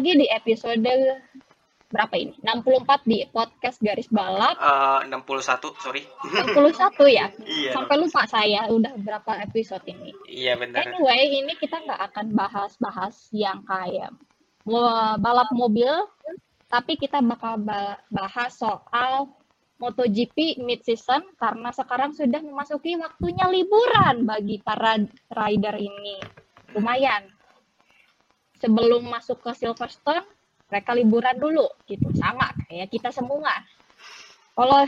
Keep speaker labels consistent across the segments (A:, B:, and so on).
A: Lagi di episode berapa ini? 64 di podcast Garis Balap.
B: Eh, 61, sorry.
A: 61 ya.
B: Iya.
A: Sampai lupa saya udah berapa episode ini.
B: Iya benar.
A: Anyway, ini kita nggak akan bahas-bahas yang kayak balap mobil, tapi kita bakal ba- bahas soal MotoGP mid season karena sekarang sudah memasuki waktunya liburan bagi para rider ini. Lumayan. Sebelum masuk ke Silverstone, mereka liburan dulu gitu. Sama kayak kita semua. Kalau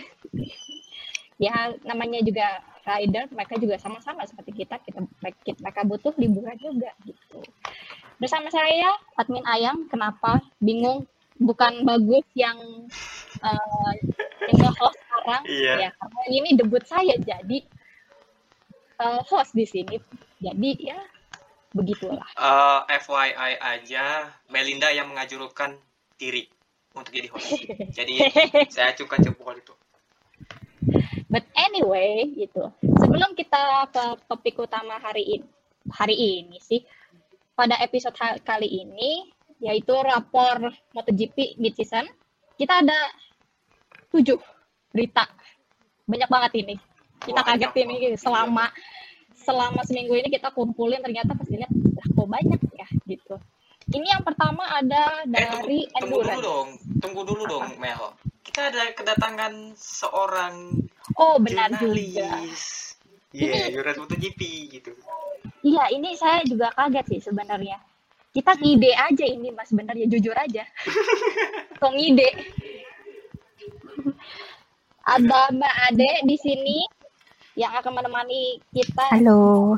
A: ya namanya juga rider mereka juga sama-sama seperti kita kita mereka butuh liburan juga gitu bersama saya admin ayam kenapa bingung bukan bagus yang uh, yang host sekarang
B: Iya.
A: ya karena ini debut saya jadi uh, host di sini jadi ya begitulah
B: Eh, FYI aja, Melinda yang mengajukan diri untuk jadi host. Jadi saya acukan jempol itu.
A: But anyway, gitu. Sebelum kita ke topik utama hari ini, hari ini sih, pada episode kali ini, yaitu rapor MotoGP mid season, kita ada tujuh berita. Banyak banget ini. Kita
B: Wah,
A: kaget ini selama selama seminggu ini kita kumpulin ternyata pas dilihat lah kok banyak ya gitu. Ini yang pertama ada
B: Eh, tunggu,
A: dari
B: tunggu dulu
A: endurance.
B: dong. Tunggu dulu dong, Mel. Kita ada kedatangan seorang
A: Oh benar juga.
B: jurnalis. Iya, jurnalis MotoGP gitu.
A: Iya, ini saya juga kaget sih sebenarnya. Kita ngide aja ini mas, sebenarnya jujur aja. Kok ngide? Ada Mbak Ade di sini yang akan menemani kita.
C: Halo.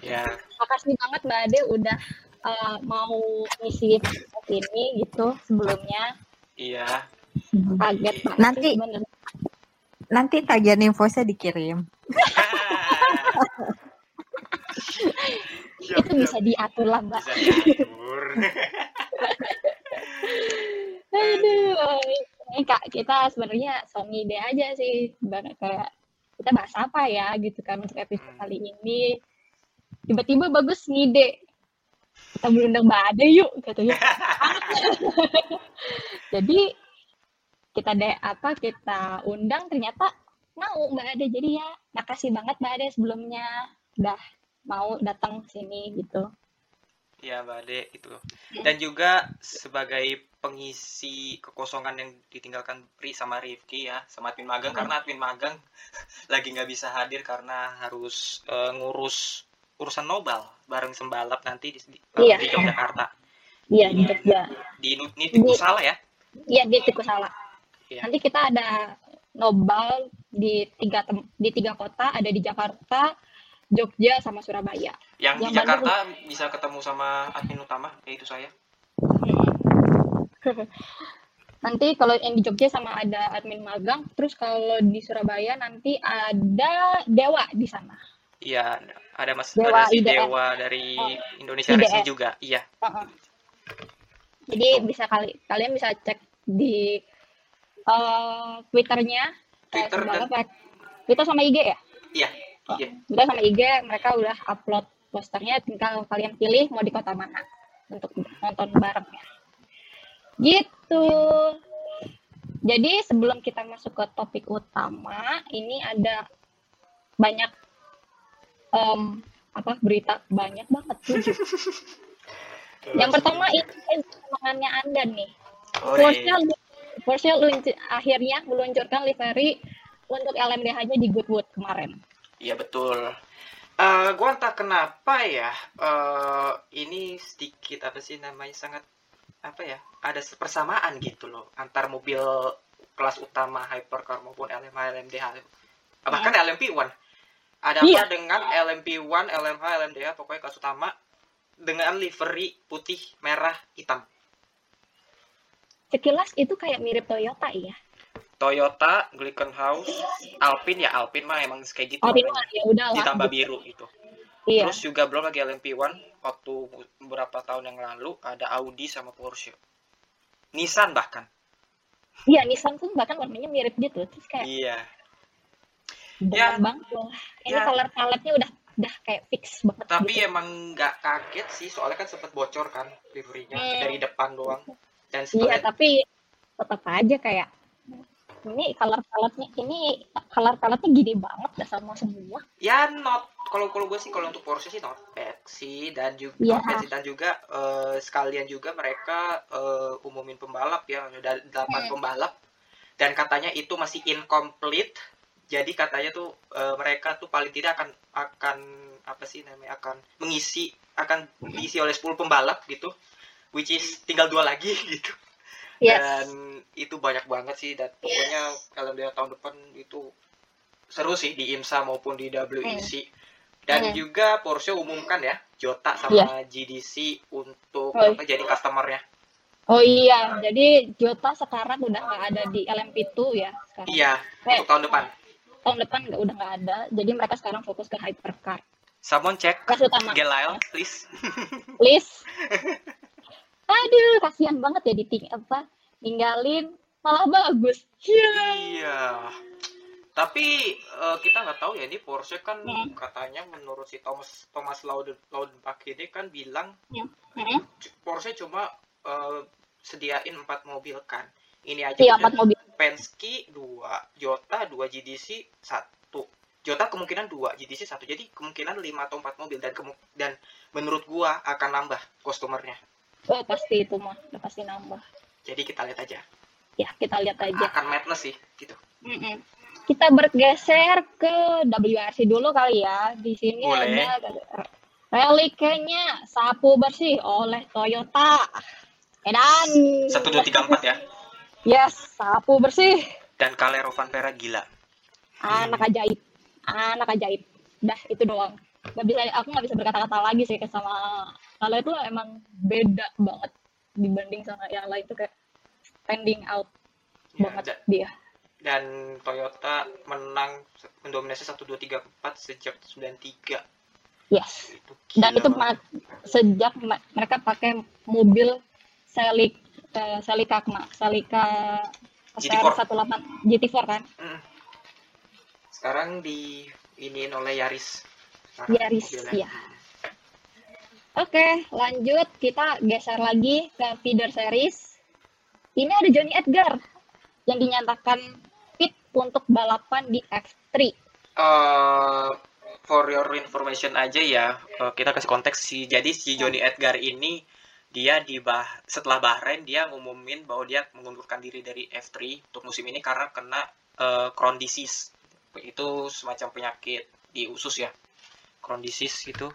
B: Ya,
A: Makasih banget Mbak Ade udah uh, mau ngisi podcast ini gitu sebelumnya.
B: iya.
A: Kaget banget
C: Nanti-
A: sebenarnya.
C: Nanti tagihan invoice dikirim.
B: Siap,
A: Itu bisa diatur lah Mbak.
B: bisa diatur.
A: Aduh, ini kak kita sebenarnya so ngide aja sih, Bar- kayak kita bahas apa ya gitu kan untuk episode
B: Hmm.
A: kali ini. Tiba-tiba bagus ngide, kita berundang Mbak Ade yuk katanya. Jadi kita deh apa kita undang ternyata mau Mbak Ade. Jadi ya makasih banget Mbak Ade sebelumnya udah mau datang sini gitu.
B: Ya, Mbak Ade itu. Dan juga sebagai pengisi kekosongan yang ditinggalkan Pri sama Rifki ya, sama admin magang karena admin magang lagi nggak bisa hadir karena harus eh, ngurus urusan nobel bareng sembalap nanti di, di,
A: Iya.
B: di Yogyakarta.
A: Iya di Jogja.
B: Di Niti salah ya?
A: Iya di Tikusala.
B: Iya.
A: Nanti kita ada nobel di tiga tem- di tiga kota, ada di Jakarta, Jogja, sama Surabaya.
B: Yang, di
A: Yang
B: Jakarta bisa ketemu sama admin utama yaitu saya.
A: Nanti kalau yang di Jogja sama ada admin magang, terus kalau di Surabaya nanti ada Dewa di sana.
B: Iya, ada Mas
A: Dewa
B: ada si
A: IDN.
B: Dewa dari
A: Oh,
B: Indonesia
A: IDN.
B: Racing juga. Iya.
A: Heeh. Jadi bisa kali kalian bisa cek di eh, Twitternya kayak
B: Twitter dan-
A: Twitter sama IG ya?
B: Iya.
A: Oh,
B: Iya.
A: Twitter sama IG mereka udah upload posternya tinggal kalian pilih mau di kota mana untuk nonton barengnya. Gitu. Jadi sebelum kita masuk ke topik utama, ini ada banyak em, apa berita banyak banget tujuh. Yang pertama ini semangatnya Anda nih. Porsche,
B: iya.
A: Porsche akhirnya meluncurkan livery untuk LMDH-nya di Goodwood kemarin.
B: Iya betul. Eh, gua entah kenapa ya, eh, ini sedikit apa sih namanya sangat apa ya ada persamaan gitu loh antar mobil kelas utama hypercar maupun LMH LMDH bahkan LMP1 ada apa
A: Iya.
B: dengan LMP1 LMH LMDH pokoknya kelas utama dengan livery putih merah hitam
A: Sekilas itu kayak mirip Toyota ya.
B: Toyota Glickenhaus Alpine ya Alpine mah emang kayak gitu
A: ini
B: namanya.
A: ya udah lah.
B: ditambah biru itu
A: Iya.
B: terus juga belum lagi LMP1 waktu beberapa tahun yang lalu ada Audi sama Porsche Nissan bahkan
A: Iya, Nissan pun bahkan warnanya mirip gitu. Terus kayak
B: iya
A: banget banget loh. Ini
B: Ya.
A: color paletnya udah udah kayak fix banget.
B: tapi
A: gitu.
B: emang nggak kaget sih soalnya kan sempat bocor kan liverynya
A: Hmm.
B: dari depan doang dan
A: Iya,
B: sebenarnya
A: tapi tetap aja kayak ini color paletnya ini color paletnya gini banget dah sama semua.
B: ya not kalau kalau gue sih kalau untuk Porsche sih not bad sih dan juga
A: Iya.
B: not bad sih. dan juga eh, sekalian juga mereka eh, umumin pembalap ya ada delapan
A: Hmm.
B: pembalap dan katanya itu masih incomplete jadi katanya tuh eh, mereka tuh paling tidak akan akan apa sih namanya akan mengisi akan diisi oleh 10 pembalap gitu which is tinggal dua lagi gitu
A: Yes.
B: dan itu banyak banget sih dan pokoknya LMDH tahun depan itu seru sih di IMSA maupun di WEC dan
A: Hmm.
B: juga Porsche umumkan ya Jota sama GDC untuk
A: Oh,
B: apa, jadi customernya
A: Oh iya, jadi Jota sekarang udah nggak ada di LMP2 ya sekarang.
B: iya
A: Eh,
B: untuk tahun depan
A: Tahun depan nggak udah nggak ada. Jadi mereka sekarang fokus ke hypercar.
B: someone check
A: Kelas utama.
B: Gelail please
A: Please. Aduh, kasihan banget ya diting apa ninggalin malah bagus. Iya.
B: iya tapi eh, kita nggak tahu ya ini Porsche kan
A: Hmm.
B: katanya menurut si Thomas Thomas Lauden Laudenbach ini kan bilang
A: Heeh.
B: Porsche cuma eh, sediain empat mobil kan ini aja
A: Iya,
B: udah
A: empat mobil.
B: Penske dua, Jota dua, GDC satu. Jota kemungkinan dua, GDC satu. Jadi kemungkinan lima atau empat mobil dan dan menurut gua akan nambah customernya.
A: Oh, pasti itu mah, udah pasti nambah.
B: Jadi kita lihat aja.
A: Ya, kita lihat aja.
B: Akan madness sih gitu.
A: Mm-mm. Kita bergeser ke WRC dulu kali ya. Di sini
B: Boleh.
A: ada reliknya sapu bersih oleh Toyota. Edan.
B: Satu dua tiga empat ya.
A: Yes, sapu bersih.
B: Dan Calero Vanpera gila.
A: Anak ajaib. Anak ajaib. Dah, itu doang. Gak bisa, aku nggak bisa berkata-kata lagi sih sama kalau itu emang beda banget dibanding sama yang lain tuh kayak standing out
B: Ya,
A: banget
B: da-
A: dia.
B: dan Toyota menang mendominasi satu dua tiga empat sejak 93
A: Yes.
B: itu
A: dan itu
B: banget.
A: ma- sejak ma- mereka pakai mobil Selik eh, Selika kena Selika
B: GT4.
A: 18 GT4 kan
B: Mm. sekarang di iniin oleh Yaris Sekarang
A: Yaris, iya. Oke lanjut kita geser lagi ke feeder series ini ada Johnny Edgar yang dinyatakan fit untuk balapan di F3
B: Eh, for your information aja ya, eh, kita kasih konteks si jadi si Johnny Edgar ini dia di bah setelah Bahrain dia ngumumin bahwa dia mengundurkan diri dari F3 untuk musim ini karena kena eh, Crohn disease. Itu semacam penyakit di usus ya. Crohn disease gitu.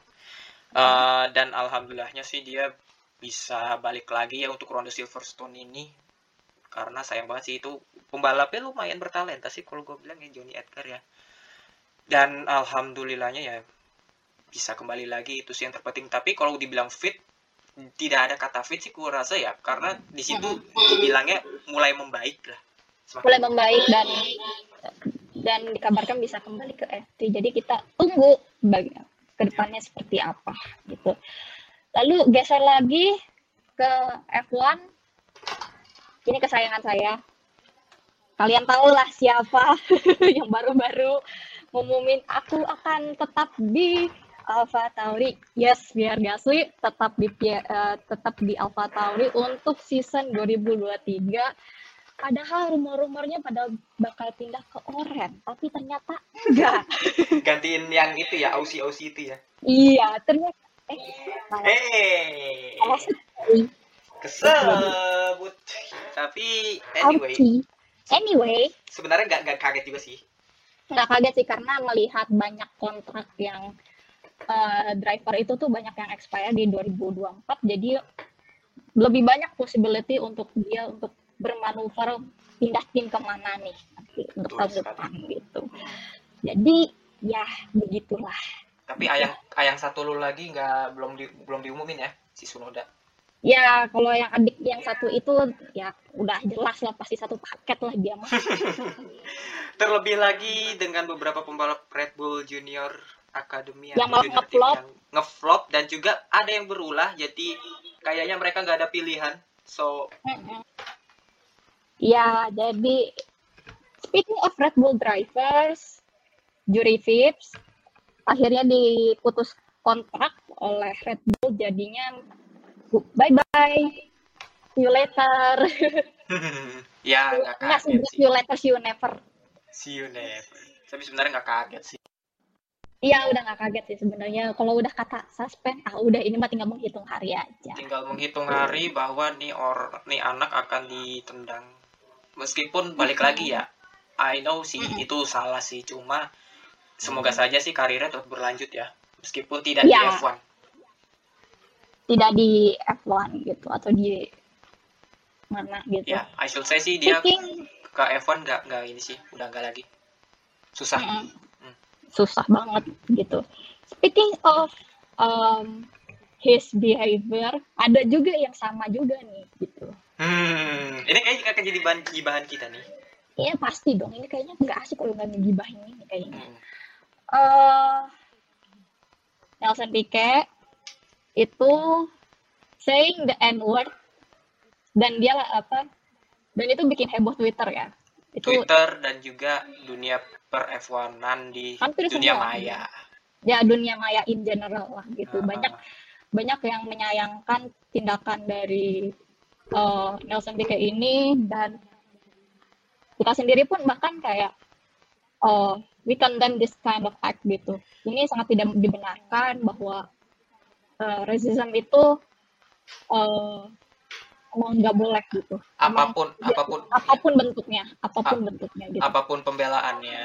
B: Eh, dan alhamdulillahnya sih dia bisa balik lagi ya untuk ronde Silverstone ini. Karena sayang banget sih itu pembalapnya lumayan bertalenta sih kalau gue bilang ya Johnny Edgar ya. Dan alhamdulillahnya ya bisa kembali lagi itu sih yang terpenting. Tapi kalau dibilang fit tidak ada kata fit sih gue rasa ya. Karena di situ dibilangnya mulai membaik lah. Semakin-
A: mulai membaik dan dan dikabarkan bisa kembali ke FT. Jadi kita tunggu bagi ke depannya seperti apa gitu. Lalu geser lagi ke F1. Ini kesayangan saya. Kalian tahu lah siapa yang baru-baru ngumumin aku akan tetap di Alpha Tauri. Yes, biar gak sih tetap di eh, tetap di Alpha Tauri untuk season 2023 Padahal rumor-rumornya pada bakal pindah ke Oren, tapi ternyata enggak.
B: gantiin yang itu ya Aussie Aussie itu ya.
A: Iya, ternyata eh
B: hey. kesebut. Tapi anyway.
A: Ouchie. Anyway,
B: sebenarnya nggak nggak kaget juga sih.
A: Nggak kaget sih karena melihat banyak kontrak yang eh, driver itu tuh banyak yang expire di 2024, jadi lebih banyak possibility untuk dia untuk bermanuver pindah tim ke mana nih nanti untuk tahun depan gitu. Jadi ya begitulah.
B: Tapi ayang ayang satu lu lagi nggak belum di, belum diumumin ya si Sunoda.
A: Ya kalau yang adik yang satu itu ya udah jelas lah pasti satu paket lah dia mah.
B: Terlebih lagi dengan beberapa pembalap Red Bull Junior Academy
A: Yang malah
B: team
A: ngeflop.
B: ngeflop dan juga ada yang berulah jadi kayaknya mereka nggak ada pilihan. So.
A: Ya, jadi speaking of Red Bull drivers, Jury Vips akhirnya diputus kontrak oleh Red Bull jadinya bye bye. See you later.
B: ya nggak
A: Nggak sih,
B: kaget
A: see you later, see you never.
B: See you never. Tapi sebenarnya nggak kaget sih.
A: Iya, udah nggak kaget sih sebenarnya. Kalau udah kata suspend, ah udah ini mah tinggal menghitung hari aja.
B: Tinggal menghitung hari bahwa nih or nih anak akan ditendang. Meskipun balik lagi ya, I know sih itu salah sih. Cuma semoga saja sih karirnya tetap berlanjut ya. Meskipun tidak di
A: Ya.
B: F1.
A: Tidak di F1 gitu atau di mana gitu.
B: Ya, I should say sih dia
A: Speaking
B: ke F1 nggak nggak ini sih, udah nggak lagi. Susah.
A: Mm-mm.
B: Hmm.
A: susah banget gitu. Speaking of um, his behavior, ada juga yang sama juga nih gitu.
B: Hmm, ini kayaknya akan jadi bahan gibahan kita nih.
A: Iya pasti dong, ini kayaknya nggak asik kalau nggak ngegibahin ini kayaknya.
B: Hmm.
A: Eh, Nelson Piquet itu saying the N word dan dia lah apa dan itu bikin heboh Twitter ya. Itu
B: Twitter dan juga dunia per F1-an di
A: Hampir
B: dunia
A: semua.
B: maya.
A: ya dunia maya in general lah gitu.
B: Ah,
A: Banyak banyak yang menyayangkan tindakan dari eh, Nelson Piquet ini dan kita sendiri pun bahkan kayak oh we condemn this kind of act gitu. Ini sangat tidak dibenarkan bahwa eh, racism itu eh, emang nggak boleh gitu Emang
B: apa pun
A: ya,
B: apa
A: pun apa pun bentuknya apa pun bentuknya gitu
B: apa pun pembelaannya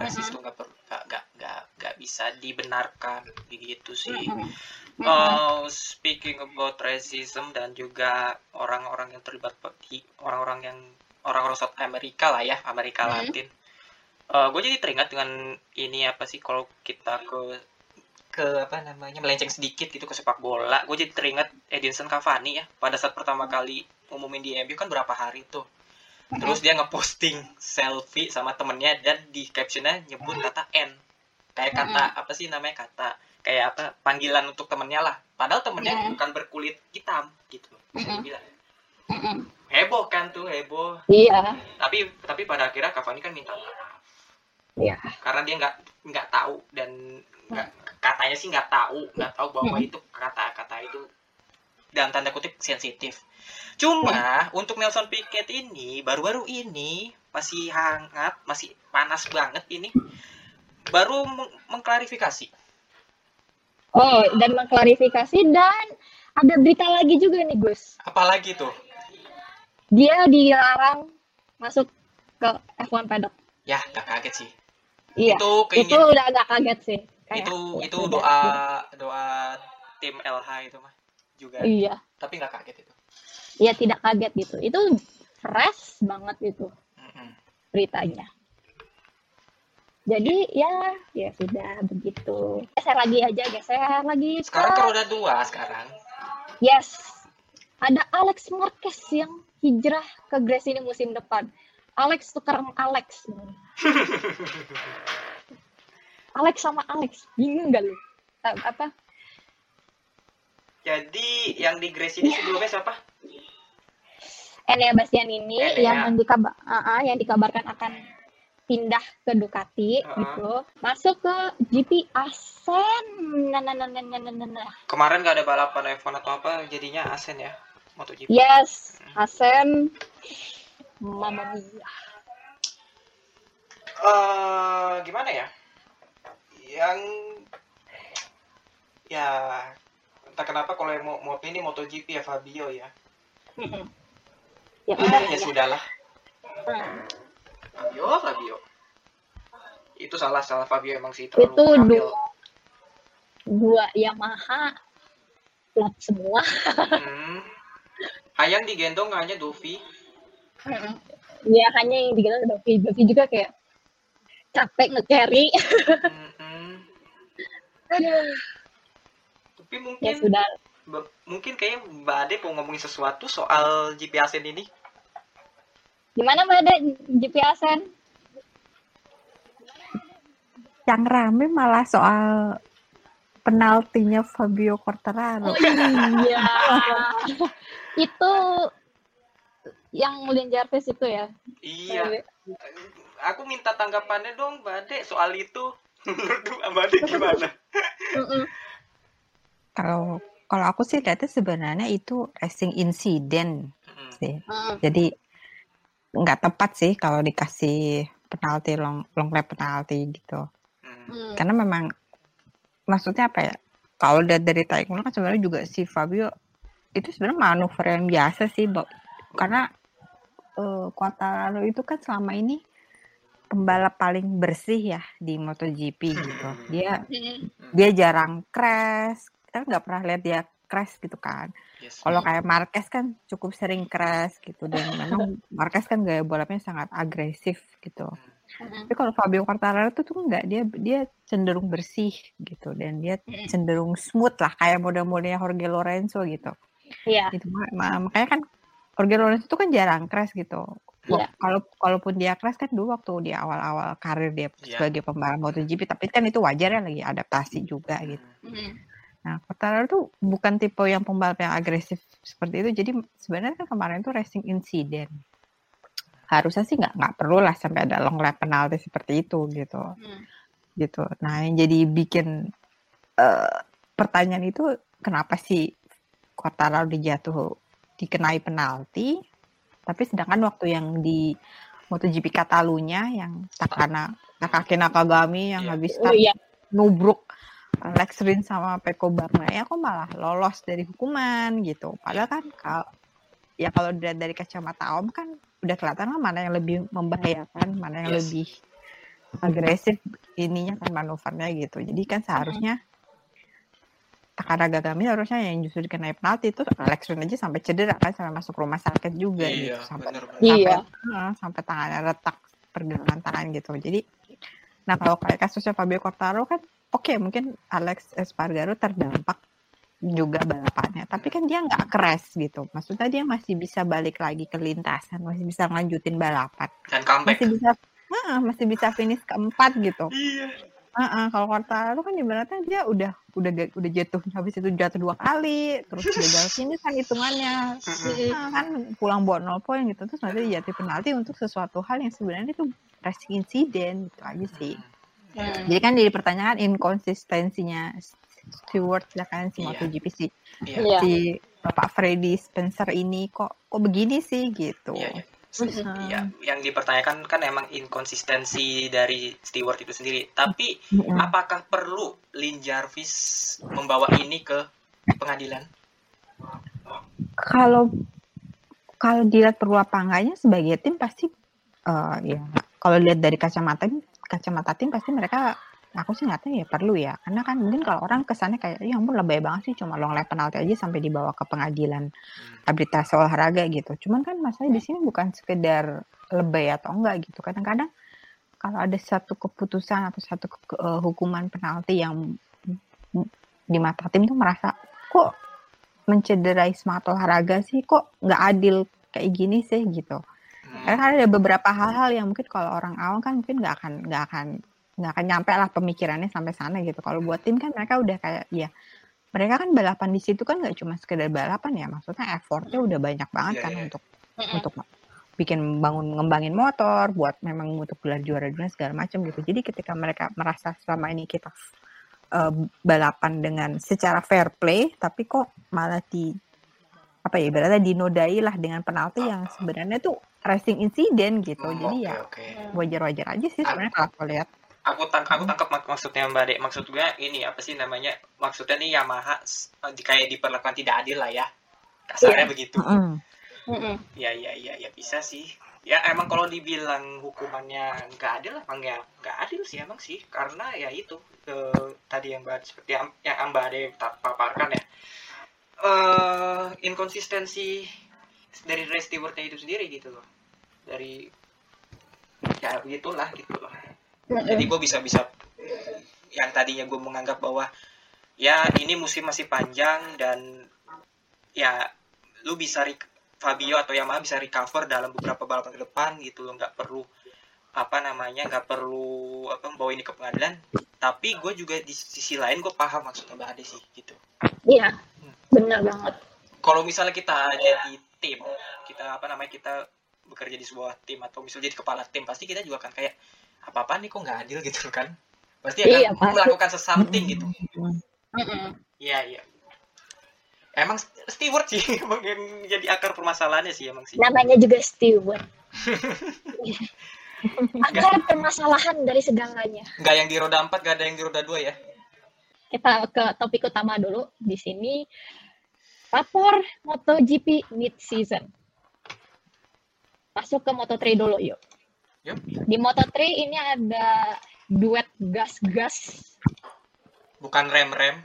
B: rasis itu nggak per- nggak nggak nggak nggak bisa dibenarkan begitu sih
A: Mm-mm. Mm-mm.
B: Oh, speaking about racism dan juga orang-orang yang terlibat di orang-orang yang orang-orang South Amerika lah ya Amerika
A: Mhm.
B: Latin gue jadi teringat dengan ini apa sih kalau kita ke ke apa namanya melenceng sedikit gitu ke sepak bola. Gue jadi teringat Edinson Cavani ya pada saat pertama kali umumin di MU kan berapa hari tuh. Terus dia ngeposting selfie sama temennya dan di captionnya nyebut kata N. Kayak kata apa sih namanya kata kayak apa panggilan untuk temennya lah. Padahal temennya
A: Mm.
B: bukan berkulit hitam gitu bisa
A: Mm-mm.
B: dibilang.
A: Mm-mm.
B: heboh kan tuh heboh.
A: Iya.
B: Tapi tapi pada akhirnya Cavani kan minta maaf.
A: Iya.
B: Karena dia nggak nggak tahu dan nggak katanya sih nggak tahu nggak tahu bahwa
A: Hmm.
B: itu kata-kata itu dalam tanda kutip sensitif cuma untuk Nelson Piquet ini baru-baru ini masih hangat masih panas banget ini baru meng- mengklarifikasi
A: oh dan mengklarifikasi dan ada berita lagi juga nih Gus
B: apalagi tuh
A: dia dilarang masuk ke F1 paddock.
B: ya nggak kaget sih
A: Iya.
B: itu
A: Itu, udah agak kaget sih. Kayak,
B: itu
A: ya
B: itu
A: udah.
B: doa doa tim LH itu mah juga
A: Iya.
B: tapi nggak kaget itu
A: Iya tidak kaget gitu. Itu fresh banget itu
B: Mm-mm.
A: beritanya. Jadi ya ya sudah begitu. Geser lagi aja, geser lagi.
B: sekarang ke roda dua sekarang
A: Yes. Ada Alex Marquez yang hijrah ke Grace ini musim depan. Alex tukeran Alex. Alex sama Alex. Bingung gak lu? Apa?
B: Jadi yang di Grace ini
A: Iya.
B: sebelumnya siapa?
A: Enea Bastian ini
B: Enea.
A: yang dikabar ah, ah, yang dikabarkan akan pindah ke Ducati
B: Uh-uh.
A: gitu. Masuk ke GP Asen. Nah, nah, nah, nah, nah, nah.
B: Kemarin gak ada balapan F1 atau apa, jadinya Asen ya, MotoGP.
A: Yes, Asen. Mamma mia.
B: Eh, gimana ya? Yang ya entah kenapa kalau yang mau, mau ini MotoGP ya Fabio ya.
A: ya
B: Ah,
A: udah
B: ya
A: ya.
B: sudahlah.
A: Hmm.
B: Fabio, Fabio. Itu salah salah Fabio emang sih terlalu
A: Itu
B: tampil.
A: dua, dua Yamaha flop semua.
B: Hmm. sayang digendong hanya Dovi.
A: Ya hanya yang digendong Dovi. Dovi juga kayak capek nge-carry.
B: Mm-mm.
A: Aduh,
B: Tapi
A: ya
B: mungkin
A: sudah.
B: Ba- mungkin kayak Mbak Ade mau ngomongin sesuatu soal GP Asen ini.
A: Gimana Mbak Ade GPSN?
C: Yang rame malah soal penaltinya Fabio Quartararo.
A: Oh iya. itu yang Lin Jarvis itu ya.
B: Iya. Aku minta tanggapannya dong Mbak Ade soal itu. Menurut Mbak Ade gimana?
A: Mm-mm.
C: Kalau kalau aku sih lihatnya sebenarnya itu racing incident
B: Mm.
C: sih.
A: Mm.
C: Jadi nggak tepat sih kalau dikasih penalti long long lap penalti gitu.
B: Mm.
A: Mm.
C: Karena memang maksudnya apa ya? Kalau dari tarik ulur kan sebenarnya juga si Fabio itu sebenarnya manuver yang biasa sih. Karena eh Quartararo itu kan selama ini pembalap paling bersih ya di MotoGP gitu. Dia
A: Mm.
C: dia jarang crash. Kita nggak pernah lihat dia crash gitu kan.
B: Yes.
C: Kalau kayak Marquez kan cukup sering crash gitu dan memang Marquez kan gaya balapnya sangat agresif gitu.
A: Mm.
C: Tapi kalau Fabio Quartararo tuh tuh enggak dia dia cenderung bersih gitu dan dia cenderung smooth lah kayak model-modelnya Jorge Lorenzo gitu.
A: Iya.
C: Gitu ma- ma- makanya kan Jorge Lorenzo tuh kan jarang crash gitu. Wah,
A: Iya.
C: Kalau kalaupun dia crash kan dulu waktu di awal-awal karir dia
B: Iya.
C: sebagai pembalap MotoGP tapi kan itu wajar ya lagi adaptasi juga gitu.
B: Mm.
C: Nah, Quartararo tuh bukan tipe yang pembalap yang agresif seperti itu. Jadi sebenarnya kan kemarin tuh racing incident. Harusnya sih nggak nggak perlu lah sampai ada long lap penalti seperti itu gitu,
A: Mm.
C: gitu. Nah, yang jadi bikin eh, pertanyaan itu kenapa sih Quartararo dijatuh dikenai penalti, tapi sedangkan waktu yang di MotoGP Catalunya yang Takana Takaki Nakagami yang
B: Iya.
C: habis
A: Oh iya.
C: nubruk uh, Lex Rin sama Peko Bagnaia kok malah lolos dari hukuman gitu. Padahal kan kalau ya kalau dilihat dari kacamata Om kan udah kelihatan lah mana yang lebih membahayakan, mana yang
B: Yes.
C: lebih agresif ininya kan manuvernya gitu. Jadi kan seharusnya Takara Gagami harusnya yang justru dikenai penalti itu Alex Rin aja sampai cedera kan sampai masuk rumah sakit juga
B: Iya,
C: gitu sampai
B: bener, bener.
C: sampai
A: Iya.
C: Heeh, sampai tangannya retak pergelangan tangan gitu. Jadi nah kalau kayak kasusnya Fabio Quartararo kan oke mungkin Alex Espargaro terdampak juga balapannya tapi kan dia nggak crash gitu maksudnya dia masih bisa balik lagi ke lintasan masih bisa lanjutin balapan
B: Dan comeback.
C: masih bisa Heeh, masih bisa finish keempat gitu
B: Iya.
C: Heeh, kalau Quartararo kan ibaratnya dia udah udah udah jatuh habis itu jatuh dua kali terus gagal finish kan hitungannya. Nah, kan pulang bawa 0 poin gitu terus nanti dijatuh penalti untuk sesuatu hal yang sebenarnya itu racing incident gitu aja sih
A: Mm.
C: jadi kan jadi pertanyaan inkonsistensinya Stewart ya kan si
B: Iya.
C: MotoGP si,
B: Iya.
A: Iya.
C: si Bapak Freddy Spencer ini kok kok begini sih gitu
B: Iya, iya.
C: Mm-mm.
B: Iya, yang dipertanyakan kan emang inkonsistensi dari Stewart itu sendiri. Tapi
C: Mm-mm.
B: apakah perlu Lin Jarvis membawa ini ke pengadilan?
C: kalau kalau dilihat perlu apa enggaknya sebagai tim pasti eh ya kalau lihat dari kacamata kacamata tim pasti mereka aku sih ngeliatnya ya perlu ya. Karena kan mungkin kalau orang kesannya kayak ya ampun lebay banget sih cuma long lap penalti aja sampai dibawa ke pengadilan arbitrase olahraga gitu. Cuman kan masalahnya di sini bukan sekedar lebay atau enggak gitu. Kadang-kadang kalau ada satu keputusan atau satu ke- eh, hukuman penalti yang di mata tim tuh merasa kok mencederai semangat olahraga sih? Kok nggak adil kayak gini sih? Gitu.
B: Hmm.
C: karena kan ada beberapa hal-hal yang mungkin kalau orang awam kan mungkin nggak akan nggak akan nggak akan nyampe lah pemikirannya sampai sana gitu. Kalau buat tim kan mereka udah kayak ya mereka kan balapan di situ kan nggak cuma sekedar balapan ya. Maksudnya effortnya udah banyak banget
B: Iya,
C: kan
B: iya.
C: untuk untuk bikin bangun ngembangin motor buat memang untuk gelar juara dunia segala macam gitu. Jadi ketika mereka merasa selama ini kita eh, balapan dengan secara fair play tapi kok malah di apa ya ibaratnya dinodai lah dengan penalti yang sebenarnya tuh racing incident gitu.
B: Hmm,
C: jadi
B: oke,
C: ya wajar-wajar aja sih sebenarnya kalau aku lihat
B: Aku tang aku tangkap mak- maksudnya Mbak Dek. Maksud gue ini apa sih namanya? Maksudnya nih Yamaha di kayak diperlakukan tidak adil lah ya. Kasarnya begitu.
C: Mm-mm.
A: Mm-mm.
B: Ya ya ya ya bisa sih. Ya emang kalau dibilang hukumannya nggak adil emang ya nggak adil sih emang sih karena ya itu eh, tadi yang Mbak seperti yang, yang Mbak Ade paparkan ya eh inkonsistensi dari race stewardnya itu sendiri gitu loh dari ya gitulah gitu loh jadi gue bisa bisa yang tadinya gue menganggap bahwa ya ini musim masih panjang dan ya lu bisa Fabio atau Yamaha bisa recover dalam beberapa balapan ke depan gitu loh. Nggak perlu apa namanya nggak perlu apa membawa ini ke pengadilan. Tapi gue juga di sisi lain gue paham maksudnya Mbak Ade sih gitu.
A: Iya, benar banget.
B: kalau misalnya kita jadi tim kita apa namanya kita bekerja di sebuah tim atau misalnya jadi kepala tim pasti kita juga akan kayak apa apa nih kok nggak adil gitu kan pasti akan
A: Iya,
B: melakukan sesuatu gitu iya iya emang steward sih emang yang jadi akar permasalahannya sih emang sih
A: Namanya juga steward. Akar permasalahan dari segalanya.
B: nggak yang di roda 4 nggak ada yang di roda 2 ya
A: Kita ke topik utama dulu. Di sini rapor MotoGP mid season. Masuk ke Moto3 dulu yuk.
B: Yuk.
A: Di Moto3 ini ada duet gas-gas.
B: bukan rem rem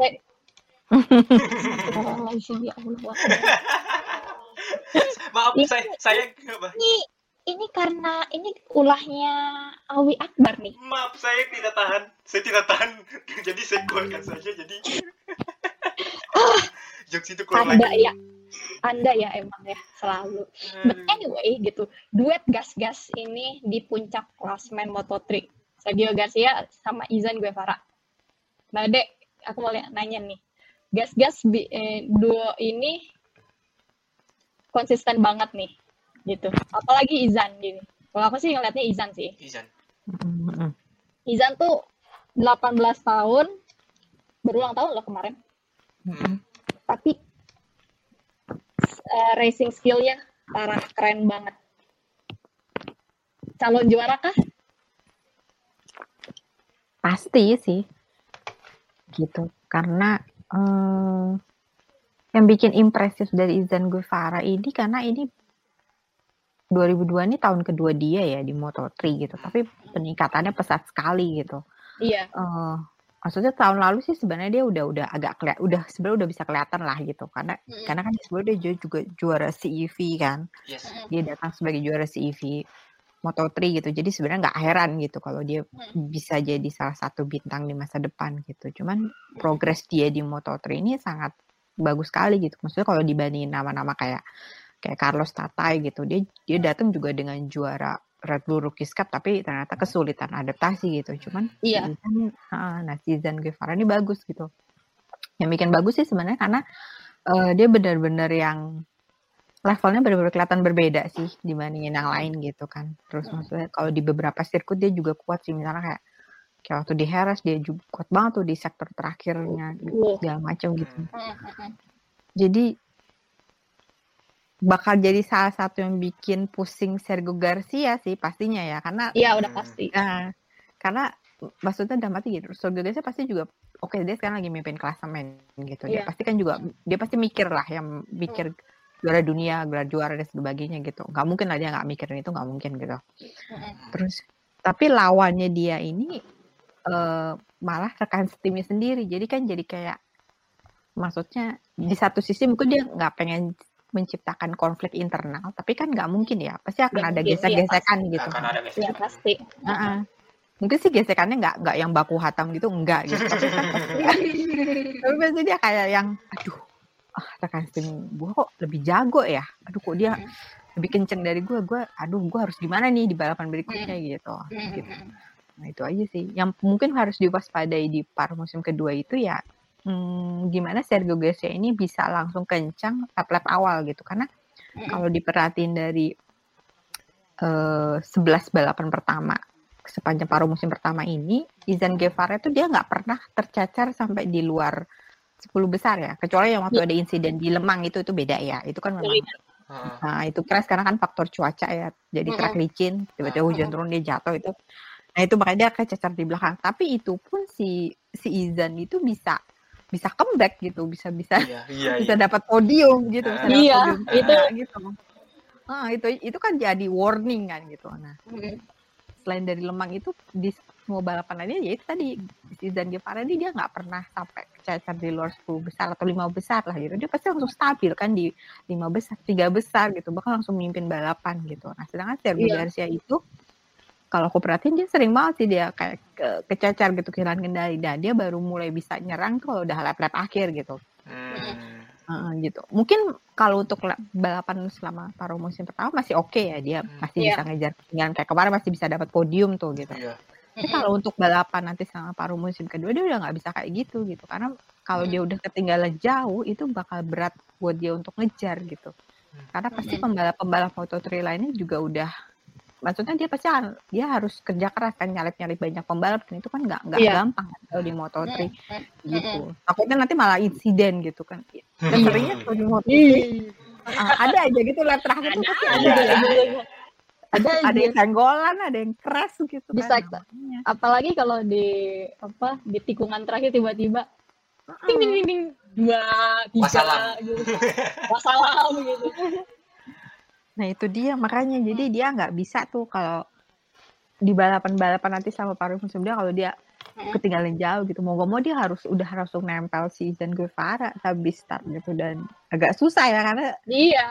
A: Astagfirullahaladzim, ya Allah.
B: maaf
A: Ini-
B: saya saya apa?
A: Ini ini karena ini ulahnya Awi Akbar nih.
B: maaf saya tidak tahan saya tidak tahan jadi saya keluarkan saja jadi jokes itu keluar lagi
A: ya, Anda ya emang ya selalu. But anyway gitu, duet gas-gas ini di puncak klasmen Moto3. Sergio Garcia sama Izan Guevara. Nah, Dek, aku mau lihat- nanya nih. Gas-gas eh, duo ini konsisten banget nih, gitu. Apalagi Izan gitu. Kalau aku sih ngeliatnya Izan sih.
B: Izan.
A: Izan tuh 18 tahun, berulang tahun loh kemarin.
C: Mm-mm.
A: tapi eh, racing skillnya parah keren banget calon juara kah
C: Pasti sih. Gitu. Karena eh, yang bikin impresif dari Izan Guevara ini karena ini 2002 ini tahun kedua dia ya di Moto3 gitu. Tapi peningkatannya pesat sekali gitu.
A: iya
C: Eh, maksudnya tahun lalu sih sebenarnya dia udah udah agak keliat, udah sebenarnya udah bisa kelihatan lah gitu. Karena
A: Mm.
C: karena kan sebenarnya dia juga juara CEV kan.
B: yes
C: Dia datang sebagai juara CEV Moto3 gitu. Jadi sebenarnya nggak heran gitu kalau dia bisa jadi salah satu bintang di masa depan gitu. Cuman progres dia di Moto3 ini sangat bagus sekali gitu. Maksudnya kalau dibandingin nama-nama kayak kayak Carlos Tatai gitu, dia dia datang juga dengan juara Red Bull Rookies Cup tapi ternyata kesulitan adaptasi gitu. Cuman
A: Iya.
C: Izan, ah, nah Izan Guevara ini bagus gitu. Yang bikin bagus sih sebenarnya karena eh, dia benar-benar yang levelnya benar-benar kelihatan berbeda sih dibandingin yang lain gitu kan. Terus
A: Hmm.
C: maksudnya kalau di beberapa sirkuit dia juga kuat sih misalnya kayak kayak waktu di Harris dia juga kuat banget tuh di sektor terakhirnya
A: Iya.
C: segala macam gitu.
A: Mm, mm, mm.
C: Jadi bakal jadi salah satu yang bikin pusing Sergio Garcia sih pastinya ya karena
A: iya udah
B: Hmm.
A: pasti
C: Nah, karena maksudnya udah mati gitu. Sergio Garcia pasti juga oke dia sekarang lagi mimpin klasemen gitu. Dia
A: Iya.
C: pasti kan juga dia pasti mikir lah yang mikir juara dunia, gelar juara dan sebagainya gitu. Nggak mungkin lah dia nggak mikirin itu nggak mungkin gitu. Terus tapi lawannya dia ini eh, malah rekan timnya sendiri. Jadi kan jadi kayak maksudnya di satu sisi mungkin dia nggak pengen menciptakan konflik internal, tapi kan nggak mungkin ya. Pasti akan
A: Nggak
C: ada
A: mungkin, iya,
C: gesek-gesekan gitu.
B: akan ada guys
A: iya pasti
C: Heeh. Mungkin sih gesekannya nggak nggak yang baku hatam gitu, enggak gitu. Tapi kan pasti, tapi pasti dia kayak yang, aduh, ah rekan tim gue kok lebih jago ya. Aduh kok dia lebih kenceng dari gue, gue, aduh gue harus gimana nih di balapan berikutnya gitu. Gitu. Nah itu aja sih. Yang mungkin harus diwaspadai di par musim kedua itu ya, hmm, gimana Sergio Garcia ini bisa langsung kencang lap-lap awal gitu. Karena kalau diperhatiin dari eh 11 balapan pertama sepanjang paruh musim pertama ini, Izan Guevara itu dia nggak pernah tercacar sampai di luar 10 besar ya. Kecuali yang waktu
A: Iya.
C: ada insiden di Lemang itu itu beda ya. Itu kan memang
A: Iya.
B: Heeh.
C: nah itu keras karena kan faktor cuaca ya. Jadi track licin, tiba-tiba hujan turun dia jatuh itu. Nah itu makanya dia kecacar di belakang. Tapi itu pun si si Izan itu bisa bisa comeback gitu, bisa bisa
B: iya iya
C: bisa
B: iya
C: dapat podium gitu, bisa
A: Iya,
C: podium
A: itu-
C: Nah, gitu. Ah, itu itu kan jadi warning kan gitu. Nah,
A: Mm.
C: selain dari Lemang itu di mau balapan aja ya itu tadi Zidane Guevara ini dia nggak pernah sampai kececer di luar 10 besar atau lima besar lah gitu dia pasti langsung stabil kan di lima besar tiga besar gitu bahkan langsung mimpin balapan gitu nah sedangkan Sergio
A: Iya.
C: Garcia itu kalau aku perhatiin dia sering banget sih dia kayak ke, kececer gitu kehilangan kendali dan dia baru mulai bisa nyerang tuh kalau udah lap-lap akhir gitu
B: Hmm.
C: Heeh, gitu. Mungkin kalau untuk la- balapan selama paruh musim pertama masih oke ya dia
B: Hmm.
C: masih
A: Iya.
C: bisa ngejar ketinggalan kayak kemarin masih bisa dapat podium tuh gitu.
B: Iya.
C: Tapi kalau untuk balapan nanti selama paruh musim kedua dia udah nggak bisa kayak gitu gitu karena kalau
A: Hmm.
C: dia udah ketinggalan jauh itu bakal berat buat dia untuk ngejar gitu.
B: Hmm.
C: Karena pasti
A: Hmm.
C: pembalap-pembalap Moto3 lainnya juga udah maksudnya dia pasti akan- dia harus kerja keras kan nyalip-nyalip banyak pembalap dan itu kan nggak nggak
A: Iya.
C: gampang kan kalau di Moto3
A: Mm,
C: gitu. Takutnya nanti malah insiden gitu kan. Dan seringnya kalau di Moto3
A: Ih,
C: Ah, ada aja gitu lap terakhir
A: ada
C: pasti
A: ada
C: ada
B: Iya.
C: aja.
A: ada ada
C: ada yang senggolan, ada yang crash gitu
A: Bisa,
C: kan. namanya.
A: apalagi kalau di apa di tikungan terakhir tiba-tiba ting ting ting ting dua tiga
B: Wassalam.
A: gitu wassalam gitu
C: Nah itu dia makanya. Jadi dia nggak bisa tuh kalau di balapan-balapan nanti sama paruh musim dia kalau dia
A: Hmm.
C: ketinggalan jauh gitu. Mau gak mau dia harus udah langsung nempel si Zan Guevara habis start gitu. Dan agak susah ya karena
A: iya.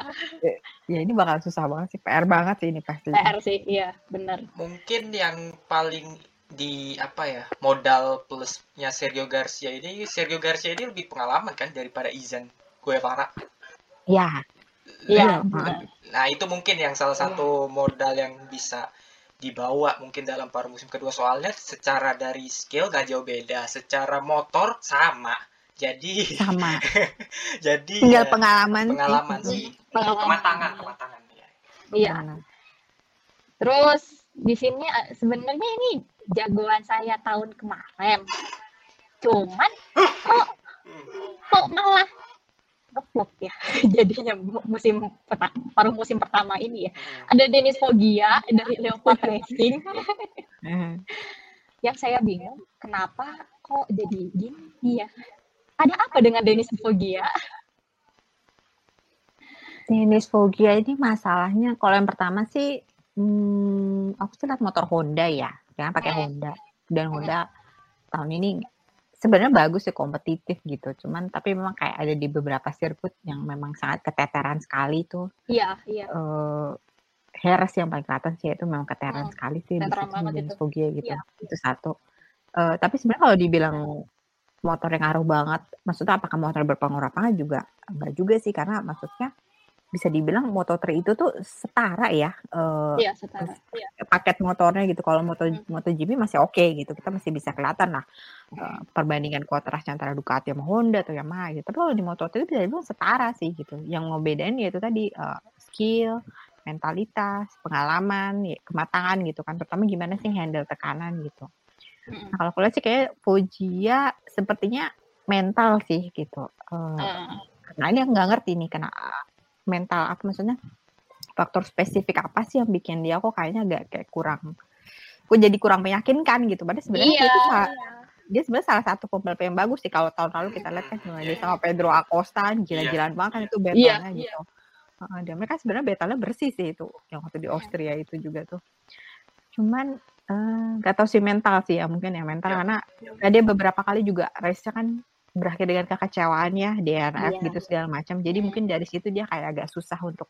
C: ya ini bakal susah banget sih. PR banget sih ini pasti.
A: PR sih iya benar
B: Mungkin yang paling di apa ya modal plusnya Sergio Garcia ini Sergio Garcia ini lebih pengalaman kan daripada Izan Guevara.
C: ya.
A: Iya.
C: Iya.
B: Nah itu mungkin yang salah satu modal yang bisa dibawa mungkin dalam paruh musim kedua soalnya secara dari skill gak jauh beda, secara motor sama. Jadi
C: sama
B: jadi
C: tinggal
B: ya,
C: pengalaman,
B: pengalaman
C: sih.
B: sih,
A: Pengalaman.
B: kematangan, kematangan ya.
A: iya
C: Pengalaman.
A: terus di sini eh, sebenarnya ini jagoan saya tahun kemarin cuman kok kok malah ngeflop ya jadinya mu- musim paruh musim pertama ini ya. Ada Dennis Foggia dari Leopard Racing.
C: Eh,
A: yang saya bingung kenapa kok jadi gini ya? Ada apa dengan Dennis Foggia
C: Dennis Foggia ini masalahnya kalau yang pertama sih hmm, aku sih lihat motor Honda ya jangan pakai
A: Hmm.
C: Honda. Dan Honda tahun ini sebenarnya bagus sih kompetitif gitu. Cuman tapi memang kayak ada di beberapa sirkuit yang memang sangat keteteran sekali tuh.
A: Iya iya.
C: Eh Harris yang paling kelihatan sih itu memang keteteran
A: Hmm,
C: sekali sih di Dennis
A: itu.
C: Foggia gitu.
A: Iya.
C: itu satu. Eh, tapi sebenarnya kalau dibilang motor yang ngaruh banget maksudnya apakah motor berpengaruh apa juga? Enggak juga sih karena maksudnya bisa dibilang Moto3 itu tuh setara ya eh,
A: iya setara. iya.
C: paket motornya gitu. Kalau Moto
A: Hmm.
C: MotoGP masih oke gitu. Kita masih bisa kelihatan lah eh, perbandingan kontrasnya antara Ducati sama Honda atau Yamaha gitu. Tapi kalau di Moto3 itu bisa dibilang setara sih gitu. Yang ngebedain ya itu tadi eh, skill mentalitas pengalaman ya, kematangan gitu kan. Terutama gimana sih handle tekanan gitu.
A: Mm-mm.
C: nah kalau aku lihat sih kayak Foggia sepertinya mental sih gitu Eh,
A: Eh,
C: nah ini aku nggak ngerti nih kena mental apa maksudnya? Faktor spesifik apa sih yang bikin dia kok kayaknya agak kayak kurang kok jadi kurang meyakinkan gitu? Padahal sebenarnya
A: iya.
C: sa- dia sebenarnya salah satu pembalap yang bagus sih kalau tahun lalu kita lihat kan cuma dia sama Pedro Acosta gila-gilaan banget kan itu
A: Iya,
C: battlenya gitu. Heeh, dan mereka sebenarnya battlenya bersih sih itu yang waktu di Austria itu juga tuh. Cuman eh, nggak tahu sih mental sih ya mungkin ya mental
B: Iya.
C: karena ya dia beberapa kali juga race-nya kan berakhir dengan kekecewaan ya DNF
A: Iya.
C: gitu segala macam jadi
A: Hmm.
C: mungkin dari situ dia kayak agak susah untuk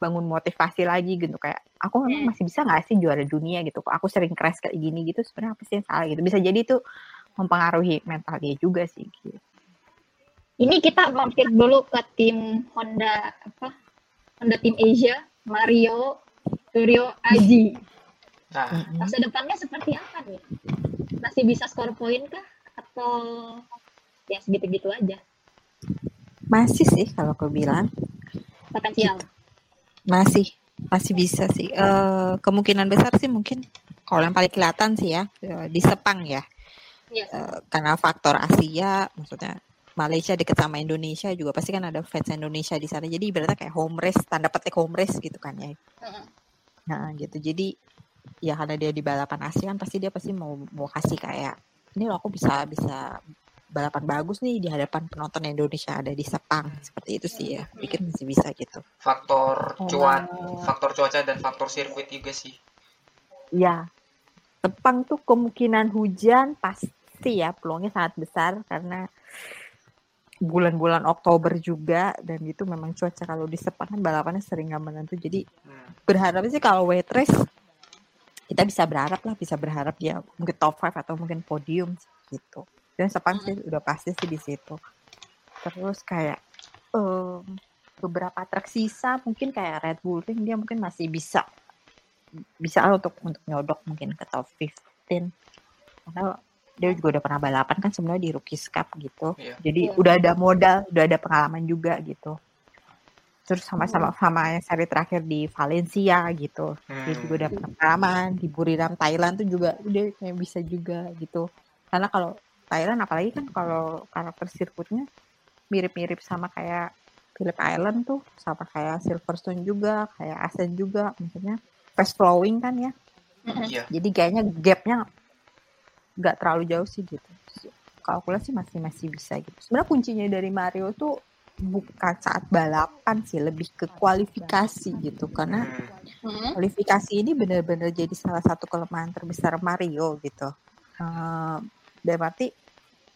C: bangun motivasi lagi gitu kayak aku memang
A: Hmm.
C: masih bisa nggak sih juara dunia gitu kok aku sering crash kayak gini gitu sebenarnya apa sih yang salah gitu bisa jadi itu mempengaruhi mental dia juga sih gitu.
A: Ini kita mampir dulu ke tim Honda apa? Honda tim Asia, Mario Turio Aji.
B: Nah.
A: Masa depannya seperti apa nih? Masih bisa skor poin kah? Atau ya segitu-gitu aja.
C: Masih sih kalau aku bilang.
A: Potensial?
C: masih. Masih bisa sih. Eh, kemungkinan besar sih mungkin kalau yang paling kelihatan sih ya eh, di Sepang ya.
A: Iya.
C: Eh, karena faktor Asia maksudnya Malaysia deket sama Indonesia juga pasti kan ada fans Indonesia di sana. Jadi ibaratnya kayak home race tanda petik home race gitu kan ya. Nah gitu. Jadi ya karena dia di balapan Asia kan pasti dia pasti mau mau kasih kayak ini loh aku bisa bisa balapan bagus nih di hadapan penonton Indonesia ada di Sepang seperti itu sih ya pikir masih bisa gitu
B: faktor
A: Oh.
B: cuaca, faktor cuaca dan faktor sirkuit juga sih.
C: ya Sepang tuh kemungkinan hujan pasti ya peluangnya sangat besar karena bulan-bulan Oktober juga dan itu memang cuaca kalau di Sepang kan balapannya sering nggak menentu jadi
B: Hmm.
C: berharap sih kalau wet race kita bisa berharap lah bisa berharap dia mungkin top 5 atau mungkin podium gitu dan Sepang sih udah pasti sih di situ. Terus kayak em, beberapa truk sisa mungkin kayak Red Bull Ring dia mungkin masih bisa bisa lah untuk untuk nyodok mungkin ke top 15 karena dia juga udah pernah balapan kan sebenarnya di Rookies Cup gitu.
B: Iya.
C: jadi
A: Iya.
C: udah ada modal udah ada pengalaman juga gitu. Terus sama-sama sama yang seri terakhir di Valencia gitu. Dia juga udah
B: Hmm.
C: pengalaman di Buriram Thailand tuh juga udah kayak bisa juga gitu. Karena kalau Thailand apalagi kan kalau karakter sirkuitnya mirip-mirip sama kayak Phillip Island tuh sama kayak Silverstone juga kayak Ascent juga maksudnya fast flowing kan ya
B: Iya.
C: jadi kayaknya gapnya nggak terlalu jauh sih gitu kalau aku lihat sih masih masih bisa gitu sebenarnya kuncinya dari Mario tuh bukan saat balapan sih lebih ke kualifikasi gitu karena
B: Hmm.
C: Kualifikasi ini benar-benar jadi salah satu kelemahan terbesar Mario gitu. Eh dan berarti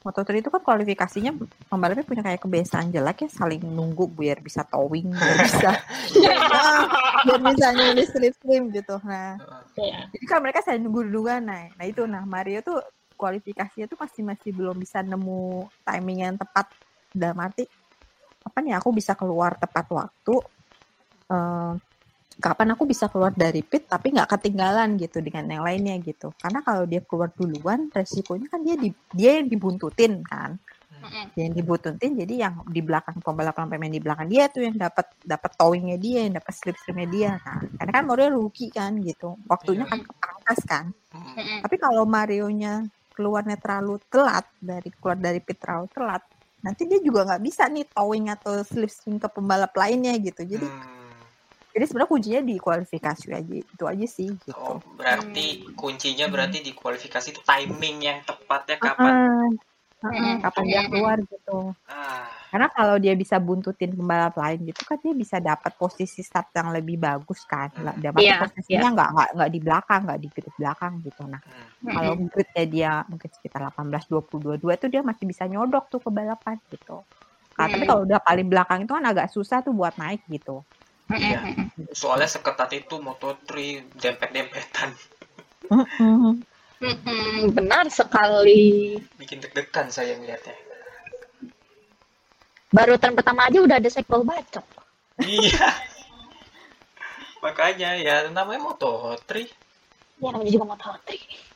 C: Moto3 itu kan kualifikasinya pembalapnya punya kayak kebiasaan jelek ya saling nunggu biar bisa towing biar bisa Nah, biar bisa nyulis slipstream gitu. Nah,
A: Iya.
C: jadi kan mereka saling nunggu duluan nah. Nah itu nah Mario tuh kualifikasinya tuh masih masih belum bisa nemu timing yang tepat dalam arti apa nih aku bisa keluar tepat waktu eh, kapan aku bisa keluar dari pit tapi nggak ketinggalan gitu dengan yang lainnya gitu. Karena kalau dia keluar duluan resikonya kan dia di, dia yang dibuntutin kan. Dia yang dibuntutin jadi yang di belakang pembalap-pembalap yang di belakang dia tuh yang dapat dapat towingnya dia yang dapat slipstreamnya dia. Nah karena kan Mario rookie kan gitu. Waktunya kan kepangkas kan. Tapi kalau Mario-nya keluarnya terlalu telat dari keluar dari pit terlalu telat nanti dia juga nggak bisa nih towing atau slipstream ke pembalap lainnya gitu. Jadi
B: Hmm.
C: Jadi sebenarnya kuncinya di kualifikasi aja itu aja sih gitu
B: Oh, berarti kuncinya berarti di kualifikasi itu timing yang tepatnya kapan?
C: Heeh. Heeh,
A: Mm-mm.
C: kapan dia keluar gitu
B: Ah,
C: karena kalau dia bisa buntutin pembalap lain gitu kan dia bisa dapat posisi start yang lebih bagus kan Lah, dapat
A: Iya,
C: posisinya nggak nggak nggak di belakang nggak di grid belakang gitu nah
B: hmm.
C: kalau gridnya dia mungkin sekitar 18 20 22 itu dia masih bisa nyodok tuh ke balapan gitu Nah, tapi
A: Hmm.
C: kalau udah paling belakang itu kan agak susah tuh buat naik gitu
B: Iya. Soalnya seketat itu Moto3 dempet-dempetan.
A: Benar sekali.
B: bikin deg-degan saya ngeliatnya.
A: Baru turn pertama aja udah ada sekpol bacok.
B: Iya. Makanya ya namanya Moto3.
A: Ya namanya juga Moto3.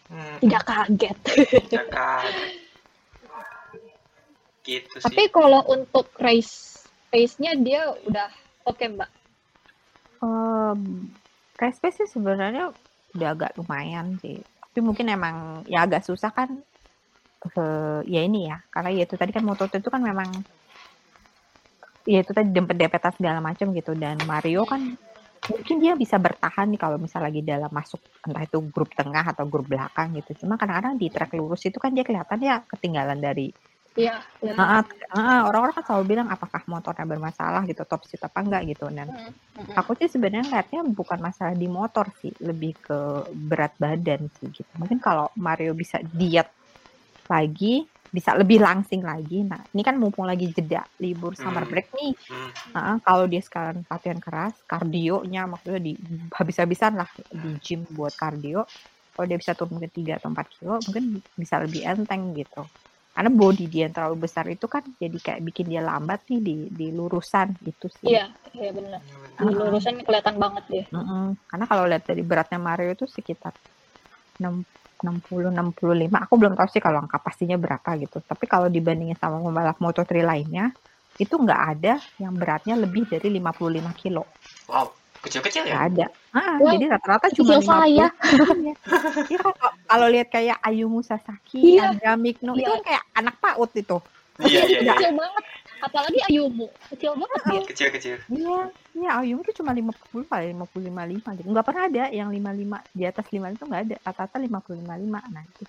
B: Hmm,
A: Tidak kaget.
B: jangan. Gitu sih.
A: Tapi kalau untuk race race-nya dia udah oke mbak.
C: Race pace sih sebenarnya udah agak lumayan sih. Tapi mungkin emang ya agak susah kan eh, ya ini ya. Karena ya itu tadi kan Moto itu kan memang ya itu tadi dempet-dempetan segala macam gitu dan Mario kan mungkin dia bisa bertahan nih kalau misal lagi dalam masuk entah itu grup tengah atau grup belakang gitu. Cuma kadang-kadang di track lurus itu kan dia kelihatan ya ketinggalan dari
A: Iya. iya.
C: Ah, ah, ah, orang-orang kan selalu bilang apakah motornya bermasalah gitu, top speed apa enggak gitu. Dan
A: Mm, mm,
C: aku sih sebenarnya lihatnya bukan masalah di motor sih, lebih ke berat badan sih gitu. Mungkin kalau Mario bisa diet lagi, bisa lebih langsing lagi. Nah, ini kan mumpung lagi jeda libur summer
B: Hmm.
C: break nih.
B: Hmm,
C: Ah, kalau dia sekarang latihan keras, kardionya maksudnya di habis-habisan lah di gym buat kardio. Kalau dia bisa turun ke 3 atau 4 kilo, mungkin bisa lebih enteng gitu. Karena body dia yang terlalu besar itu kan jadi kayak bikin dia lambat nih di di lurusan itu sih.
A: Iya, iya benar. Di lurusan kelihatan banget dia.
C: Mm-mm. Karena kalau lihat dari beratnya Mario itu sekitar 6 60 65. Aku belum tahu sih kalau angka pastinya berapa gitu. Tapi kalau dibandingin sama pembalap Moto3 lainnya, itu nggak ada yang beratnya lebih dari 55 kilo.
B: Wow, kecil-kecil
C: Nggak
B: ya?
C: ada. Ah,
A: Wah,
C: jadi rata-rata cuma
A: saya.
C: 50. Iya kan kalau- lihat kayak Ayumu Sasaki,
A: Iya.
C: Andrea Mikno, itu
A: Iya.
C: kan kayak anak PAUD itu.
B: Iya, iya, iya.
A: Kecil banget. Apalagi Ayumu. Kecil banget dia.
B: Kecil-kecil.
C: Iya, iya Ayumu tuh cuma 50 kali 55 lima gitu. Nggak pernah ada yang 55 di atas 5 itu nggak ada. Rata-rata 55 lima. Nah, itu.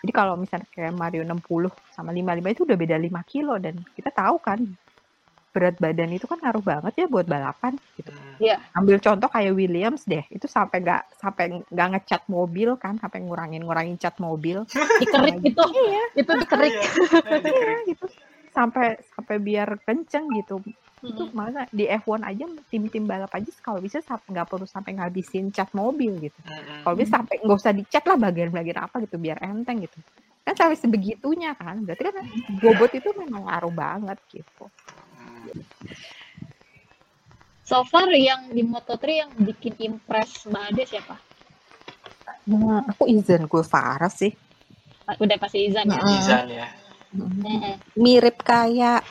C: Jadi kalau misalnya kayak Mario 60 sama 55 itu udah beda 5 kilo dan kita tahu kan berat badan itu kan ngaruh banget ya buat balapan gitu.
B: Hmm.
C: Ambil contoh kayak Williams deh, itu sampai nggak sampai nggak ngecat mobil kan, sampai ngurangin ngurangin cat mobil.
A: Dikerik gitu.
C: Iya,
A: Itu dikerik.
B: Iya,
C: iya gitu. Sampai sampai biar kenceng gitu. Itu
A: Mm-mm.
C: mana di F1 aja tim-tim balap aja kalau bisa nggak perlu sampai ngabisin cat mobil gitu.
B: Mm-mm.
C: Kalau bisa sampai nggak usah dicat lah bagian-bagian apa gitu biar enteng gitu. Kan sampai sebegitunya kan. Berarti kan bobot itu memang ngaruh banget gitu.
B: Hmm.
A: So far yang di Moto3 yang bikin impress Mbak Ade siapa?
C: Nah, aku izin gue Farah sih.
A: Udah pasti Izan ya.
B: Izan ya.
A: Mm-mm.
C: Mirip kayak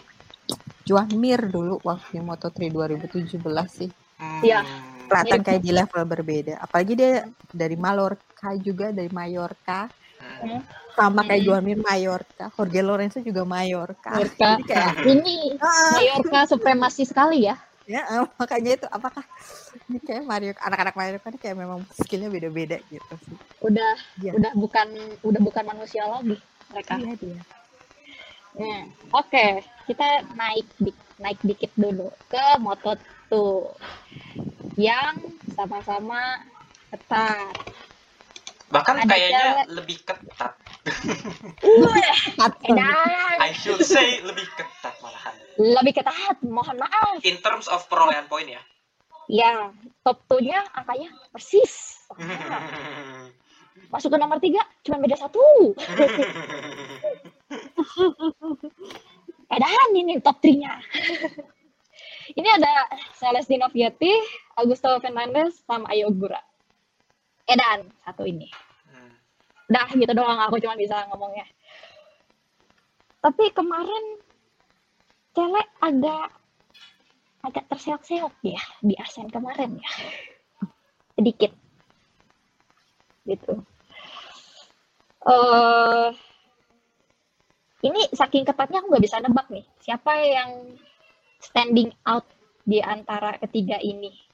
C: Juan Mir dulu waktu di Moto3 2017 sih.
B: Hmm.
A: Iya.
C: Kelihatan
A: Mirip.
C: kayak di level berbeda. Apalagi dia dari Mallorca juga, dari Mallorca.
B: Hmm.
C: Sama kayak. Juan Mir Mallorca. Jorge Lorenzo juga Mallorca.
A: Mallorca.
C: Kayak,
A: Ini
C: ah,
A: Mallorca supremasi sekali ya.
C: ya ah, makanya itu apakah ini kayak Mario anak-anak Mario kan kayak memang skillnya beda-beda gitu sih.
A: Udah
C: Iya.
A: udah bukan udah bukan manusia lagi mereka.
C: Iya dia.
A: Hmm, Oke, kita naik di- naik dikit dulu ke Moto2 yang sama-sama ketat.
B: Bahkan
A: Ada
B: kayaknya
A: cewek.
B: lebih ketat.
A: Edan,
B: I should say lebih ketat malahan.
A: lebih ketat. Mohon maaf.
B: In terms of perolehan poin ya.
A: Ya, top 2-nya angkanya persis. Masuk ke nomor 3, cuma beda satu. Edan ini top 3-nya. ini ada Celestino Vietti, Augusto Fernandez, sama Ayo Ogura. Edan, satu ini. Dah gitu doang aku cuma bisa ngomongnya. Tapi kemarin cewek agak agak terseok-seok ya di Asen kemarin ya. Sedikit. Gitu. eh ini saking ketatnya aku nggak bisa nebak nih. Siapa yang standing out di antara ketiga ini?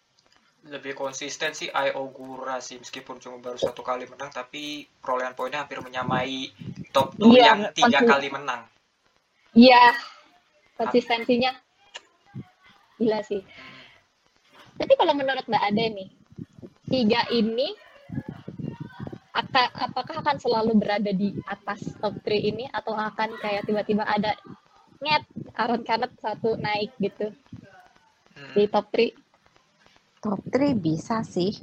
B: Lebih konsisten sih I Ogura sih meskipun cuma baru satu kali menang tapi perolehan poinnya hampir menyamai top 2
A: Iya,
B: yang tiga
A: konsi-
B: kali menang.
A: Iya, konsistensinya gila sih. Tapi kalau menurut Mbak Ade nih, tiga ini aka- apakah akan selalu berada di atas top 3 ini atau akan kayak tiba-tiba ada net Aaron Canet satu naik gitu
B: Hmm.
A: di top 3?
C: Top 3 bisa sih.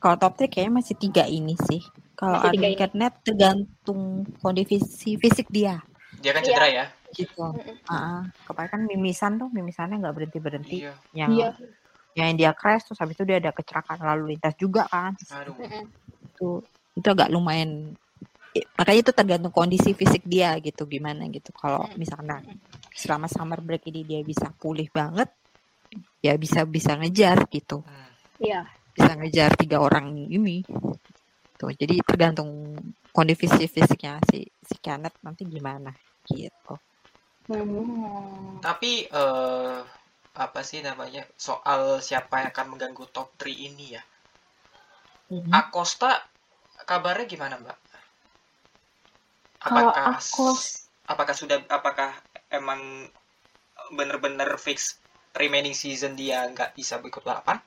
C: Kalau top 3 kayaknya masih tiga ini sih. Kalau
A: ini.
C: Catnet tergantung kondisi fisik dia
B: Dia kan
A: Iya.
B: cedera ya.
C: gitu.
A: Mm-mm.
C: Ah, kebanyakan kan mimisan tuh, mimisannya nggak berhenti berhenti.
B: Iya.
C: Yang
A: Iya.
C: yang dia crash terus habis itu dia ada kecelakaan lalu lintas juga kan.
B: Aduh.
C: Itu itu agak lumayan. Makanya itu tergantung kondisi fisik dia gitu gimana gitu. Kalau
A: Mm.
C: misalnya selama summer break ini dia bisa pulih banget, ya bisa bisa ngejar gitu.
B: Hmm.
A: Iya.
C: bisa ngejar tiga orang ini tuh jadi tergantung kondisi fisiknya si si Kenneth nanti gimana gitu
A: Hmm.
B: Tapi eh apa sih namanya soal siapa yang akan mengganggu top 3 ini ya?
C: Mhm.
B: Acosta kabarnya gimana Mbak?
C: kalau
B: Apakah
C: aku
B: apakah sudah apakah emang bener-bener fix remaining season dia nggak bisa ikut balapan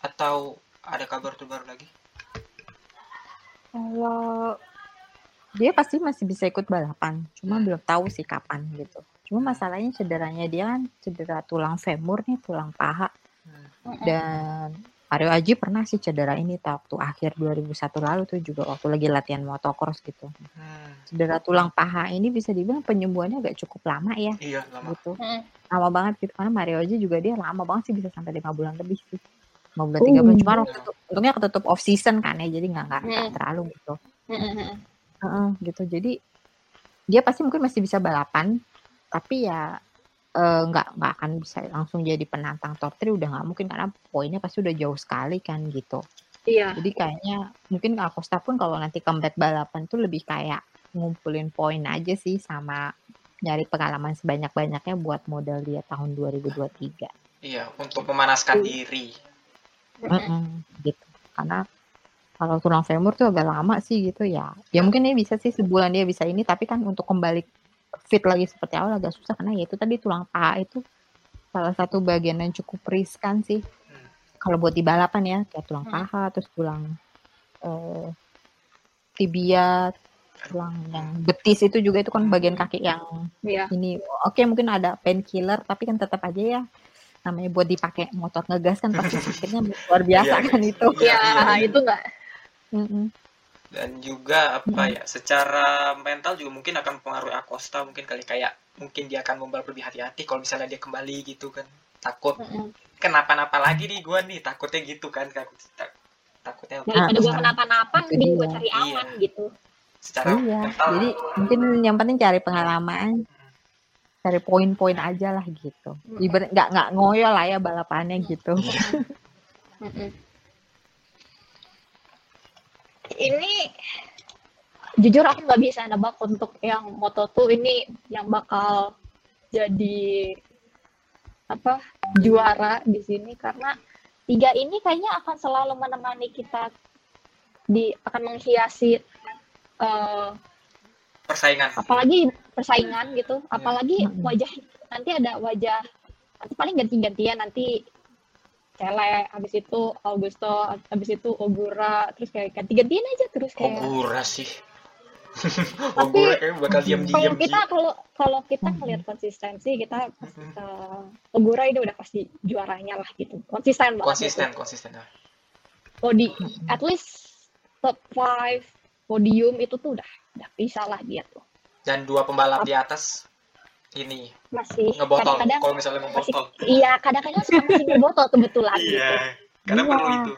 B: atau ada kabar terbaru lagi?
C: kalau dia pasti masih bisa ikut balapan. Cuma belum tahu sih kapan gitu. Cuma masalahnya cederanya dia kan cedera tulang femur nih tulang paha.
B: Hmm.
C: Dan Mario Aji pernah sih cedera ini waktu akhir 2001 lalu tuh juga waktu lagi latihan motocross gitu
B: Hmm.
C: cedera tulang paha ini bisa dibilang penyembuhannya agak cukup lama ya
B: Iya lama.
C: gitu
A: Mm.
C: lama banget gitu karena Mario aja juga dia lama banget sih bisa sampai lima bulan lebih sih lima bulan tiga bulan
A: Uh.
C: cuma waktu itu untungnya ketutup off season kan ya jadi nggak
A: Hmm.
C: terlalu gitu
A: Mm-mm.
C: Heeh, gitu jadi dia pasti mungkin masih bisa balapan tapi ya eh, nggak nggak akan bisa langsung jadi penantang top 3 udah nggak mungkin karena poinnya pasti udah jauh sekali kan gitu
A: Iya.
C: jadi kayaknya mungkin Acosta pun kalau nanti comeback balapan tuh lebih kayak ngumpulin poin aja sih sama nyari pengalaman sebanyak-banyaknya buat modal dia tahun 2023
B: Iya untuk memanaskan diri.
A: Mm-mm.
C: Mm-mm, gitu karena kalau tulang femur tuh agak lama sih gitu ya ya mungkin dia bisa sih sebulan dia bisa ini tapi kan untuk kembali fit lagi seperti awal agak susah karena ya itu tadi tulang paha itu salah satu bagian yang cukup riskan sih.
B: Hmm.
C: Kalau buat di balapan ya, kayak tulang
A: Hmm.
C: paha, terus tulang eh, tibia, tulang yang betis itu juga itu kan bagian kaki yang
A: Iya.
C: ini. Oke, mungkin ada painkiller, tapi kan tetap aja ya namanya buat dipakai motor ngegas kan pasti sakitnya luar biasa
B: Iya,
C: kan itu.
A: Ya,
B: iya, iya.
A: itu enggak.
B: Dan juga apa ya secara mental juga mungkin akan mempengaruhi Acosta mungkin kali. Kayak mungkin dia akan membalap lebih hati-hati kalau misalnya dia kembali gitu kan. Takut.
A: Mm-mm.
B: kenapa-napa lagi nih gua nih? Takutnya gitu kan takut tak- takutnya
A: Daripada gue kenapa-napa, mending gue cari aman gitu.
B: secara
C: Iya,
B: mental.
C: Jadi mungkin yang penting cari pengalaman, cari poin-poin aja lah gitu. Ibarat nggak nggak ngoyo lah ya balapannya gitu.
B: Iya.
A: Ini jujur aku nggak bisa nebak untuk yang Moto2 ini yang bakal jadi apa juara di sini karena tiga ini kayaknya akan selalu menemani kita di akan menghiasi eh,
B: persaingan
A: apalagi persaingan gitu apalagi
C: Mm-mm.
A: wajah nanti ada wajah nanti paling ganti-gantian nanti Cele habis itu Augusto habis itu Ogura terus kayak ganti-gantian aja terus kayak.
B: Ogura sih. Ogura kayaknya bakal
A: kalau
B: diam-diam
A: kita
B: sih
A: kalau kalau kita
C: Mm-mm.
A: ngelihat konsistensi kita eh, Ogura ini udah pasti juaranya lah gitu. Konsisten banget.
B: Konsisten
A: gitu.
B: konsisten. Ah.
A: podi at least top 5 podium itu tuh udah udah bisa lah dia tuh.
B: Dan dua pembalap di atas ini
A: masih
B: ngebotol
A: kadang-kadang
B: kalau misalnya
A: masih
B: ngebotol
A: iya kadang-kadang suka masih ngebotol kebetulan gitu
B: iya karena
C: Iya.
B: perlu itu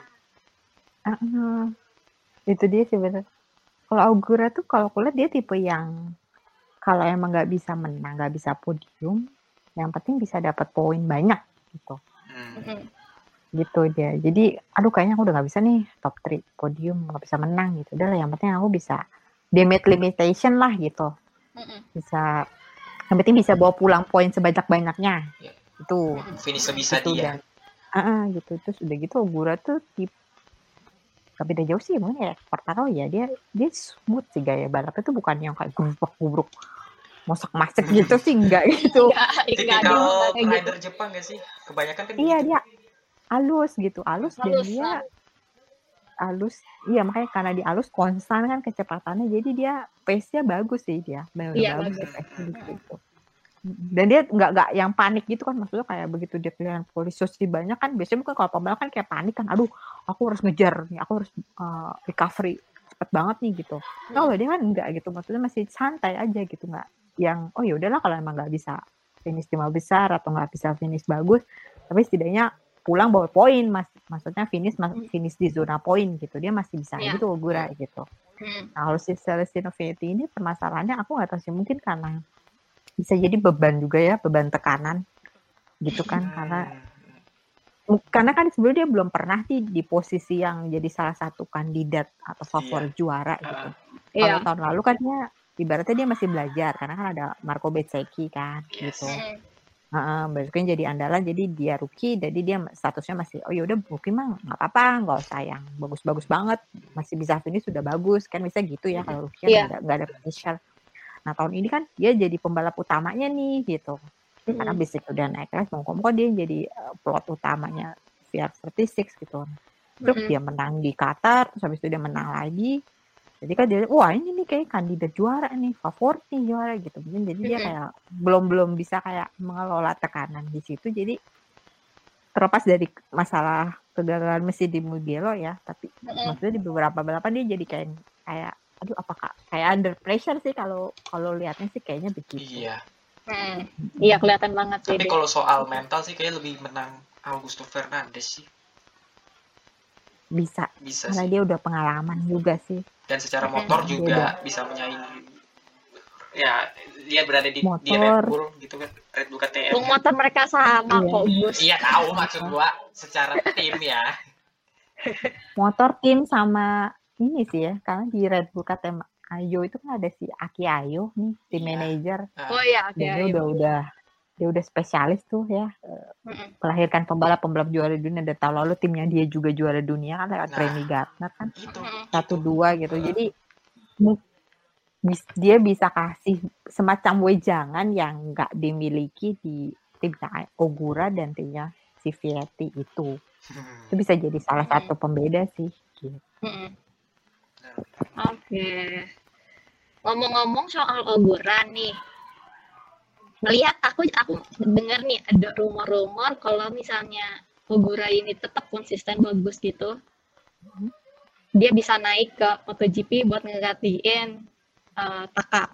C: Heeh. Itu dia sih bener. Kalau Augura tuh kalau aku lihat dia tipe yang kalau emang nggak bisa menang, nggak bisa podium, yang penting bisa dapat poin banyak gitu.
B: Hmm.
C: Gitu dia. Jadi aduh kayaknya aku udah nggak bisa nih top 3 podium, nggak bisa menang gitu. Udah lah yang penting aku bisa damage limitation lah gitu.
A: Mm-mm.
C: Bisa yang penting bisa bawa pulang poin sebanyak-banyaknya.
B: Iya.
C: Itu
B: finish sebisa
C: itu
B: dia
C: dan ah ah, gitu terus udah gitu Ogura tuh tip gak beda jauh sih mungkin ya Quartaro ya dia dia smooth sih gaya balapnya tuh bukan yang kayak gubruk gubruk masak masak gitu sih enggak gitu
B: tipikal
A: dia kayak gitu.
B: rider Jepang gak sih kebanyakan kan
C: iya
B: gitu.
C: dia halus gitu halus dan
A: Halus,
C: dia halus iya makanya karena dia halus konstan kan kecepatannya. Jadi dia pace nya bagus sih dia. Benar
A: Iya,
C: bagus
B: bagus.
C: pace-nya gitu dan dia nggak nggak yang panik gitu kan. Maksudnya kayak begitu dia pilihan polisi banyak kan biasanya mungkin kalau pembalap kan kayak panik kan. Aduh aku harus ngejar nih. Aku harus uh, recovery. Cepet banget nih gitu. Kalau dia kan enggak gitu. Maksudnya masih santai aja gitu. Nggak yang oh ya udahlah kalau emang nggak bisa finish lima besar atau nggak bisa finish bagus. Tapi setidaknya pulang bawa poin mas maksudnya finish mas- finish di zona poin gitu dia masih bisa
A: Iya.
C: gitu Ogura gitu
A: Hmm.
C: Nah, kalau si Celestino Infinity ini permasalahannya aku nggak tahu sih mungkin karena bisa jadi beban juga ya beban tekanan gitu kan karena
B: Hmm.
C: karena kan sebelumnya dia belum pernah nih di posisi yang jadi salah satu kandidat atau favorit juara gitu. Kalau
A: Iya.
C: tahun lalu kan dia ibaratnya dia masih belajar karena kan ada Marco Bezzecchi kan
B: Yes.
C: gitu. Heeh, jadi andalan jadi dia rookie jadi dia statusnya masih oh ya udah rookie mah nggak apa-apa nggak usah yang bagus-bagus banget masih bisa finish sudah bagus kan bisa gitu ya kalau rookie
A: Iya.
C: nggak ada, ada finisher. Nah tahun ini kan dia jadi pembalap utamanya nih gitu karena
A: Mm.
C: basic udah naik kelas mau kok dia jadi uh, plot utamanya VR36 gitu terus
A: Mm-mm.
C: dia menang di Qatar terus habis itu dia menang lagi jadi kan dia wah ini nih kayak kandidat juara nih favorit nih juara gitu. Mungkin jadi dia kayak belum belum bisa kayak mengelola tekanan di situ. Jadi terlepas dari masalah kegagalan mesin di Mugello ya tapi maksudnya di beberapa balapan dia jadi kayak kayak aduh apakah kayak under pressure sih kalau kalau lihatnya sih kayaknya begitu.
B: Iya.
A: Mm. Iya kelihatan banget sih.
B: tapi
A: dia.
B: kalau soal mental sih kayak lebih menang Augusto Fernandes sih.
C: Bisa.
B: Bisa
C: karena
B: sih.
C: dia udah pengalaman juga sih
B: dan secara motor juga bisa menyaingi ya dia berada di, di
C: Motor.
B: Red Bull gitu kan Red Bull KTM
A: Bung motor mereka sama
C: Iya.
A: kok Gus.
B: iya tahu maksud gua secara tim ya
C: motor tim sama ini sih ya karena di Red Bull KTM Ayo itu kan ada si Aki Ayo nih tim
B: Iya.
C: manager
B: Nah,
A: Oh iya,
C: dia
A: ayo.
C: udah udah dia udah spesialis tuh ya
A: Mm-mm.
C: melahirkan pembalap pembalap juara dunia dan tahun lalu timnya dia juga juara dunia kan lewat
B: Nah.
C: Remy Gardner kan
B: itu
A: Mm-mm.
C: satu dua gitu jadi dia bisa kasih semacam wejangan yang nggak dimiliki di timnya Ogura dan timnya si Vietti itu.
B: Hmm.
C: Itu bisa jadi salah satu pembeda sih. Gitu.
A: Oke. Ngomong-ngomong soal Ogura nih. Melihat aku aku dengar nih ada rumor-rumor kalau misalnya Ogura ini tetap konsisten bagus gitu. Dia bisa naik ke MotoGP buat ngegantiin eh, Taka.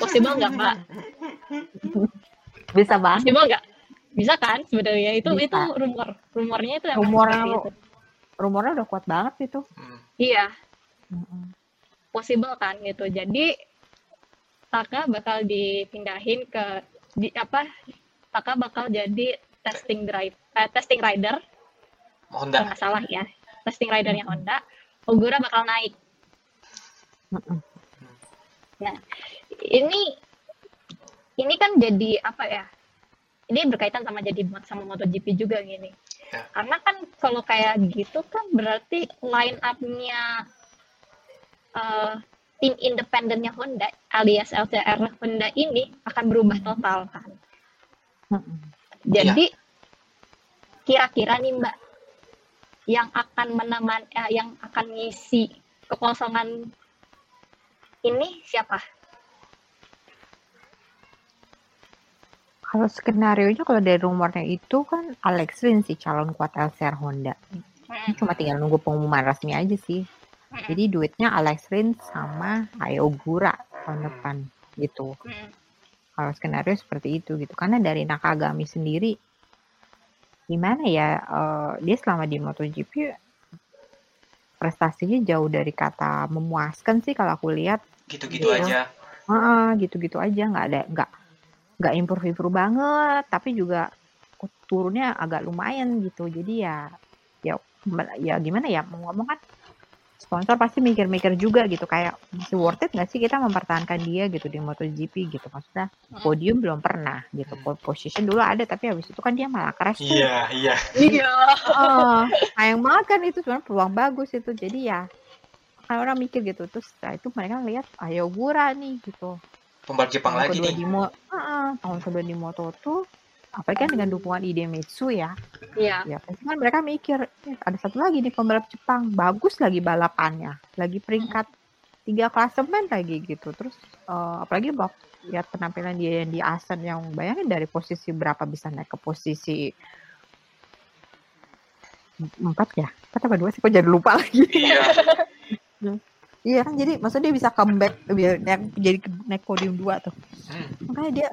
A: Possible nggak, Mbak?
C: Bisa banget.
A: Possible nggak? Bisa kan sebenarnya itu
C: Bisa.
A: itu rumor rumornya itu emang
C: Rumor
A: seperti itu.
C: rumornya udah kuat banget itu.
B: Hmm.
A: Iya, possible kan gitu. Jadi Taka bakal dipindahin ke di apa? Taka bakal jadi testing drive eh, testing rider
B: Honda.
A: nggak salah ya. Testing ridernya Honda. Ogura bakal naik.
C: Mm-mm.
A: Ini ini kan jadi apa ya? Ini berkaitan sama jadi sama MotoGP juga gini.
B: Ya.
A: Karena kan kalau kayak gitu kan berarti line up-nya eh, tim independennya Honda alias LCR Honda ini akan berubah total kan. Jadi kira-kira nih Mbak yang akan meneman eh, yang akan ngisi kekosongan ini siapa?
C: Kalau skenario nya kalau dari rumornya itu kan Alex Rins sih calon kuat LCR Honda.
A: Hmm,
C: Cuma tinggal nunggu pengumuman resmi aja sih.
A: Hmm,
C: Jadi duitnya Alex Rins sama Ayo Gura tahun depan gitu.
A: hmm.
C: Kalau skenario seperti itu gitu. Karena dari Nakagami sendiri gimana ya eh, dia selama di MotoGP prestasinya jauh dari kata memuaskan sih kalau aku lihat.
B: Gitu-gitu
A: Iya.
B: aja.
C: Heeh, gitu-gitu aja nggak ada nggak nggak improve improve banget tapi juga turunnya agak lumayan gitu jadi ya ya ya gimana ya mau ngomong kan sponsor pasti mikir-mikir juga gitu kayak masih worth it nggak sih kita mempertahankan dia gitu di MotoGP gitu maksudnya
A: Hmm.
C: podium belum pernah gitu pole position dulu ada tapi habis itu kan dia malah crash
B: Iya, iya.
A: Iya.
C: Heeh, sayang banget kan itu sebenarnya peluang bagus itu jadi ya kan orang mikir gitu terus setelah itu mereka lihat ayo Gura nih gitu
B: Pembalap Jepang
C: tahun
B: lagi
C: kedua
B: nih.
C: di Mo Heeh, tahun kedua di Moto tuh apalagi kan dengan dukungan Idemitsu ya
A: Iya.
C: ya pasti kan mereka mikir "Eh, ada satu lagi nih pembalap Jepang bagus lagi balapannya lagi peringkat tiga klasemen lagi gitu terus eh, apalagi bak lihat penampilan dia yang di Asen yang bayangin dari posisi berapa bisa naik ke posisi empat ya empat apa dua sih kok jadi lupa lagi
B: Iya.
C: iya kan jadi maksudnya dia bisa comeback biar yang jadi naik podium dua tuh
B: Hmm.
C: makanya dia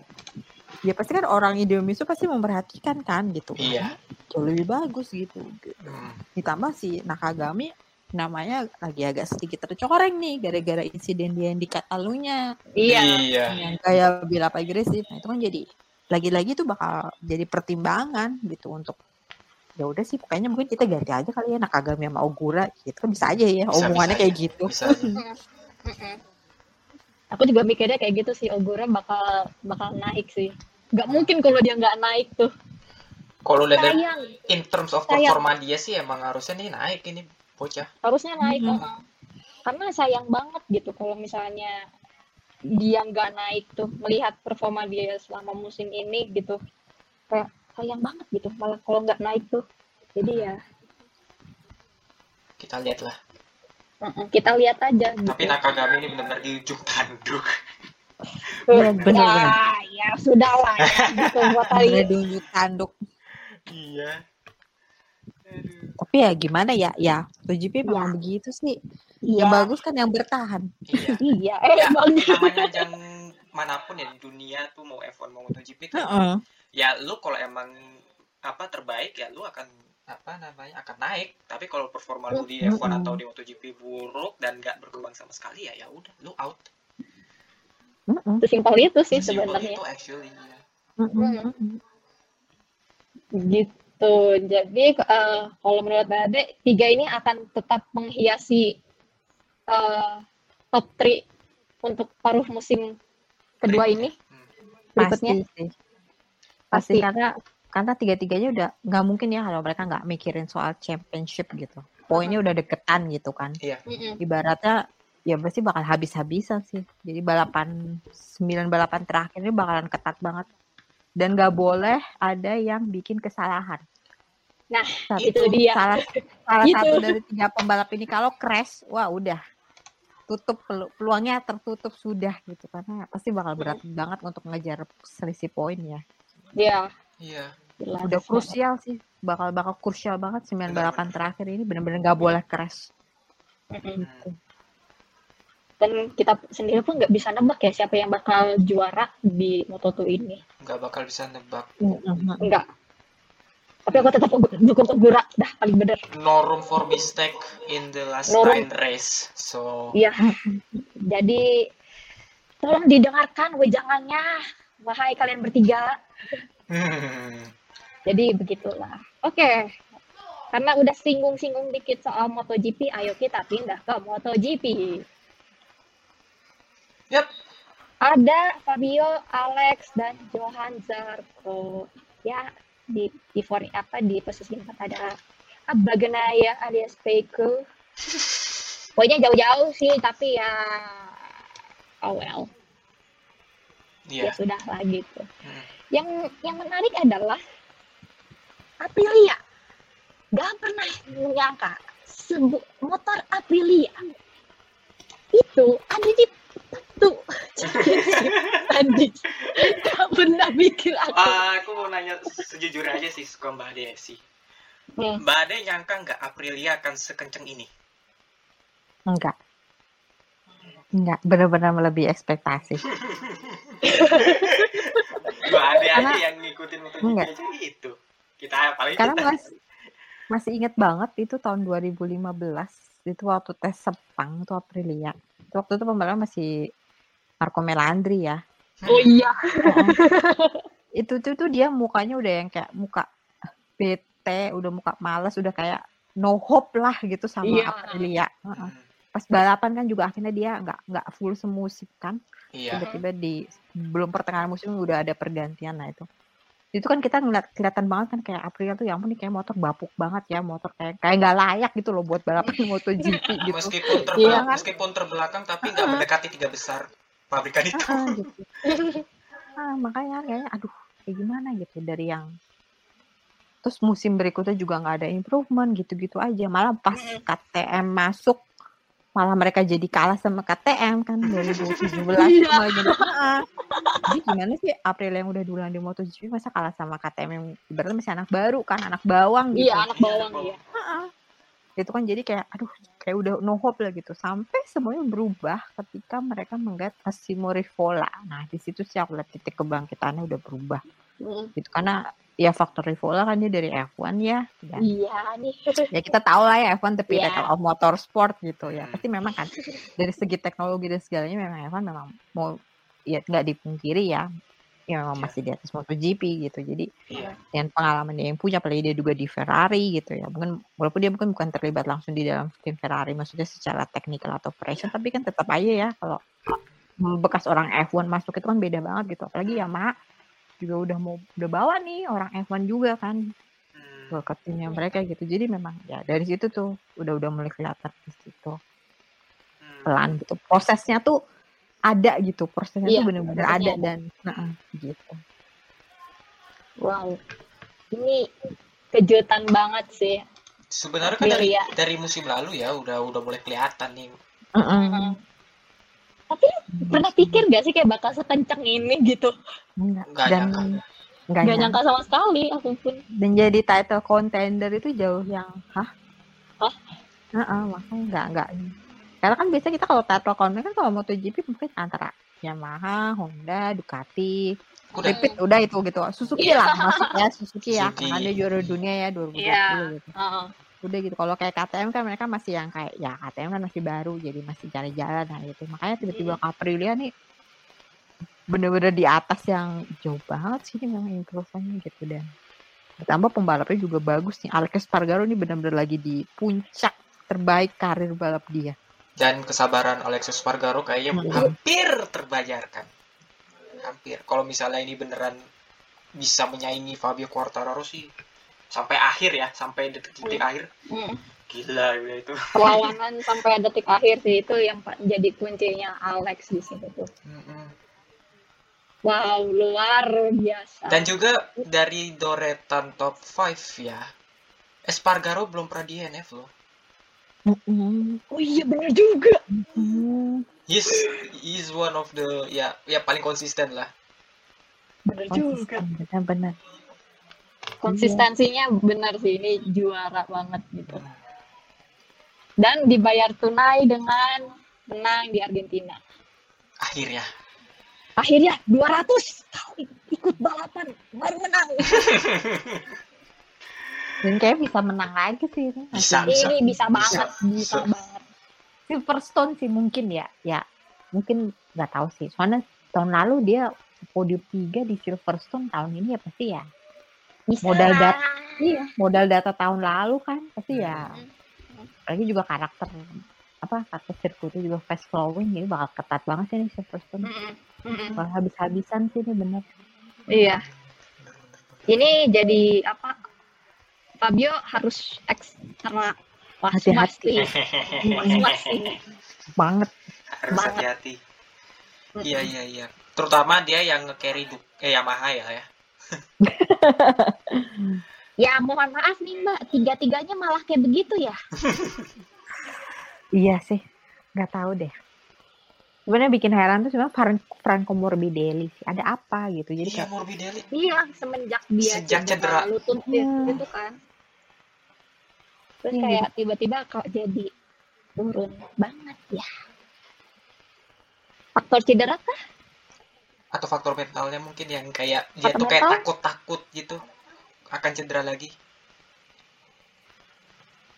C: ya pasti kan orang Indonesia pasti memperhatikan kan gitu
B: Iya.
C: jauh lebih bagus gitu
B: Hmm.
C: ditambah si Nakagami namanya lagi agak sedikit tercoreng nih gara-gara insiden dia yang di Katalunya
A: Iya.
B: Iya.
C: yang kayak bilap agresif nah itu kan jadi lagi-lagi itu bakal jadi pertimbangan gitu untuk ya udah sih pokoknya mungkin kita ganti aja kali ya Nakagami sama Ogura gitu kan bisa aja ya
B: Bisa,
C: omongannya
B: bisa
C: kayak
B: aja.
C: gitu
B: Bisa aja.
A: Aku juga mikirnya kayak gitu sih Ogura bakal bakal naik sih. Gak mungkin kalau dia nggak naik tuh.
B: Kalau lihat in terms of
A: Sayang.
B: performa dia sih emang harusnya nih naik ini bocah.
A: Harusnya naik.
C: Mhm.
A: uh-uh. Karena sayang banget gitu kalau misalnya dia nggak naik tuh melihat performa dia selama musim ini gitu kayak sayang banget gitu malah kalau nggak naik tuh jadi ya
B: Kita lihat lah.
A: uh-uh, kita lihat aja gitu.
B: Tapi Nakagami ini benar-benar di ujung tanduk.
C: Iya, bener-bener.
A: ya, ya sudah lah ya, gitu buat hari ini.
C: dulu tanduk
B: Iya. Aduh.
C: tapi ya gimana ya ya MotoGP memang begitu sih
A: Iya.
C: yang bagus kan yang bertahan
B: Iya.
A: Iya,
B: Ya,
A: emang.
B: namanya ajang mana pun ya di dunia tuh mau F1 mau MotoGP tuh
C: Heeh.
B: ya lu kalau emang apa terbaik ya lu akan apa namanya akan naik tapi kalau performa lu di F1
C: Mm-mm.
B: atau di MotoGP buruk dan nggak berkembang sama sekali ya ya udah lu out
C: Heeh.
A: Sesimpel itu sih sebenarnya.
B: itu actually ya.
C: Heeh.
A: Gitu. Jadi eh, kalau menurut Mbak Ade, tiga ini akan tetap menghiasi eh, top 3 untuk paruh musim kedua ini berikutnya.
C: pasti sih pasti
A: Pasti.
C: karena karena tiga-tiganya udah nggak mungkin ya kalau mereka nggak mikirin soal championship gitu poinnya udah deketan gitu kan
A: Mm-mm.
C: ibaratnya ya pasti bakal habis-habisan sih jadi balapan sembilan balapan terakhir ini bakalan ketat banget dan nggak boleh ada yang bikin kesalahan.
A: Nah,
C: Satu-
A: itu dia.
C: Salah, salah
A: Gitu.
C: satu dari tiga pembalap ini kalau crash, wah udah tutup pelu- peluangnya tertutup sudah gitu karena pasti bakal berat banget untuk ngejar selisih poin ya.
A: Ya,
B: Iya.
C: Udah krusial sih, bakal bakal krusial banget sembilan balapan terakhir ini bener-bener nggak boleh crash. Gitu.
A: Dan kita sendiri pun nggak bisa nebak ya siapa yang bakal juara di Moto2 ini.
B: Nggak bakal bisa nebak.
C: Mm-mm.
A: Enggak. Tapi aku tetap dukung Segura. Dah, paling bener.
B: No room for mistake in the last
A: No
B: nine race. So
A: Iya. Jadi, tolong didengarkan wejangannya. Wahai kalian bertiga.
B: Hmm,
A: Jadi, begitulah. Oke. Karena udah singgung-singgung dikit soal MotoGP, ayo kita pindah ke MotoGP.
B: Yap.
A: Ada Fabio, Alex, dan Johan Zarco. Ya, di di for, apa di posisi empat ada Baganaya alias Peko. Pokoknya jauh-jauh sih, tapi ya oh well, ya
B: iya.
A: sudah lah gitu.
B: Hmm.
A: Yang yang menarik adalah Aprilia. Gak pernah menyangka sebu- motor Aprilia itu ada di satu tadi gak pernah mikir aku
B: Ah, aku mau nanya sejujurnya aja sih ke Mbak Ade sih.
A: Hmm.
B: Mbak Ade nyangka nggak Aprilia akan sekenceng ini?
C: Enggak. Enggak, benar-benar melebihi ekspektasi.
B: Mbak Ade aja
C: Karena-
B: yang ngikutin MotoGP
C: Enggak.
B: aja gitu. Kita paling
C: Karena
B: kita
C: masih masih inget banget itu tahun 2015 itu waktu tes Sepang itu Aprilia. Itu waktu itu pembalap masih Marco Melandri ya.
A: oh iya
C: Itu tuh tuh dia mukanya udah yang kayak muka bete, udah muka males, udah kayak no hope lah gitu sama
A: Iya.
C: Aprilia. Heeh.
B: Hmm,
C: Pas balapan kan juga akhirnya dia nggak nggak full semusik kan.
B: Iya.
C: tiba-tiba di belum pertengahan musim udah ada pergantian nah itu itu kan kita ngeliat kelihatan banget kan kayak Aprilia tuh yang ampun nih kayak motor bapuk banget ya motor kayak kayak nggak layak gitu loh buat balapan MotoGP gitu
B: Meskipun terbelakang,
C: kan?
B: meskipun terbelakang tapi nggak mendekati tiga besar pabrikan itu.
C: Ah, gitu. ah, makanya kayaknya aduh kayak gimana gitu dari yang terus musim berikutnya juga nggak ada improvement gitu-gitu aja malah pas KTM masuk malah mereka jadi kalah sama KTM kan 2017
A: Iya.
C: malah jadi ah. jadi gimana sih April yang udah duluan di MotoGP masa kalah sama KTM yang ibaratnya masih anak baru kan anak bawang gitu.
A: iya anak bawang iya.
C: Itu kan jadi kayak aduh kayak udah no hope lah gitu. Sampai semuanya berubah ketika mereka menggait Massimo Rivola. Nah di situ sih aku lihat titik kebangkitannya udah berubah
A: Mm,
C: gitu karena ya faktor Rivola kan dia dari F1 ya dan
A: iya nih
C: ya kita tahu lah ya F1 the
A: Iya.
C: pinnacle of motorsport gitu ya
B: Hmm.
C: pasti memang kan dari segi teknologi dan segalanya memang F1 memang mau ya nggak dipungkiri ya ya memang
B: Iya.
C: masih di atas MotoGP gitu jadi
B: Iya.
C: dan pengalaman dia yang punya apalagi dia juga di Ferrari gitu ya mungkin walaupun dia mungkin bukan terlibat langsung di dalam tim Ferrari maksudnya secara technical atau operation tapi kan tetap aja ya kalau bekas orang F1 masuk itu kan beda banget gitu apalagi Yamaha juga udah mau udah bawa nih orang F1 juga kan
B: Hmm,
C: ke ke timnya mereka gitu jadi memang ya dari situ tuh udah udah mulai kelihatan di situ
B: hmm.
C: pelan gitu prosesnya tuh ada gitu prosesnya
A: Iya,
C: tuh bener-bener
A: prosesnya
C: ada
A: ada.
C: dan nah, gitu
A: wow ini kejutan banget sih
B: Sebenarnya kan dari
A: Aprilia.
B: dari musim lalu ya udah udah mulai kelihatan nih.
C: Mm-mm.
A: Tapi pernah pikir gak sih kayak bakal sekencang ini gitu
C: Enggak.
B: Nggak
C: dan
B: nyangka.
C: nggak
A: Gak
C: nyangka.
A: nyangka sama sekali aku pun
C: dan jadi title contender itu jauh yang hah
A: Hah?
C: Heeh, makanya nggak nggak karena kan biasa kita kalau title contender kan kalau MotoGP mungkin antara Yamaha, Honda, Ducati,
B: Udah.
C: Repeat udah itu gitu. Suzuki
A: Iya.
C: lah masuknya Suzuki ya
B: Suzuki.
C: karena dia juara dunia ya 2020
A: Iya.
C: gitu.
A: Heeh.
C: Udah gitu. Kalau kayak KTM kan mereka masih yang kayak ya KTM kan masih baru jadi masih cari jalan nah gitu. Makanya tiba-tiba Aprilia nih bener-bener di atas yang jauh banget sih memang improvementnya gitu dan ditambah pembalapnya juga bagus nih Alex Spargaro ini benar-benar lagi di puncak terbaik karir balap dia
B: Dan kesabaran Alexis Spargaro kayaknya
C: Hmm.
B: hampir terbayarkan. Hampir. Kalau misalnya ini beneran bisa menyaingi Fabio Quartararo sih sampai akhir ya, sampai detik-detik akhir.
A: Hmm.
B: Gila udah itu.
A: perlawanan sampai detik akhir sih itu yang jadi kuncinya Alex di situ tuh
B: Mm-mm.
A: Wow, luar biasa.
B: Dan juga dari Doretan top 5 ya. Espargaro belum pernah di NF loh.
C: Mm-mm.
A: Oh iya benar juga.
C: Mm.
B: He's he's one of the ya ya paling konsisten lah.
A: Benar juga.
C: Konsisten, benar-benar.
A: Konsistensinya benar sih ini juara banget gitu. Dan dibayar tunai dengan menang di Argentina.
B: Akhirnya.
A: Akhirnya 200 kali ikut balapan baru menang.
C: Dan kayak bisa menang lagi sih ini.
B: Bisa,
C: Nanti.
B: bisa.
A: Ini bisa banget, bisa,
B: Bisa.
A: banget.
C: Silverstone sih mungkin ya. Ya, mungkin nggak tahu sih. Soalnya tahun lalu dia podium 3 di Silverstone tahun ini ya pasti ya.
A: Bisa.
C: Modal dat- Iya, modal data tahun lalu kan pasti ya.
A: Hmm.
C: Apalagi juga karakter apa karakter sirkuitnya juga fast flowing jadi bakal ketat banget sih nih Silverstone. Bakal habis-habisan sih ini bener.
A: Iya. Ini jadi apa? Fabio harus ekstra
C: Hati-hati.
A: was-was ini.
C: Banget.
B: Harus
A: Banget.
B: hati-hati. Iya iya iya. Terutama dia yang nge-carry eh Yamaha ya ya.
A: Ya mohon maaf nih Mbak, tiga-tiganya malah kayak begitu ya.
C: Iya sih. Nggak tahu deh. Sebenarnya bikin heran tuh sebenarnya Fran Franco Morbidelli sih. Ada apa gitu. Jadi
B: Iya
C: kayak
B: Morbidelli.
A: Iya, semenjak dia
B: Sejak cedera.
A: lutut
C: Iya.
A: gitu kan. Terus
C: Iya,
A: kayak tiba-tiba kok jadi turun banget ya. Faktor cedera kah?
B: Atau faktor mentalnya mungkin yang kayak dia
A: Faktor
B: tuh kayak takut-takut gitu akan cedera lagi.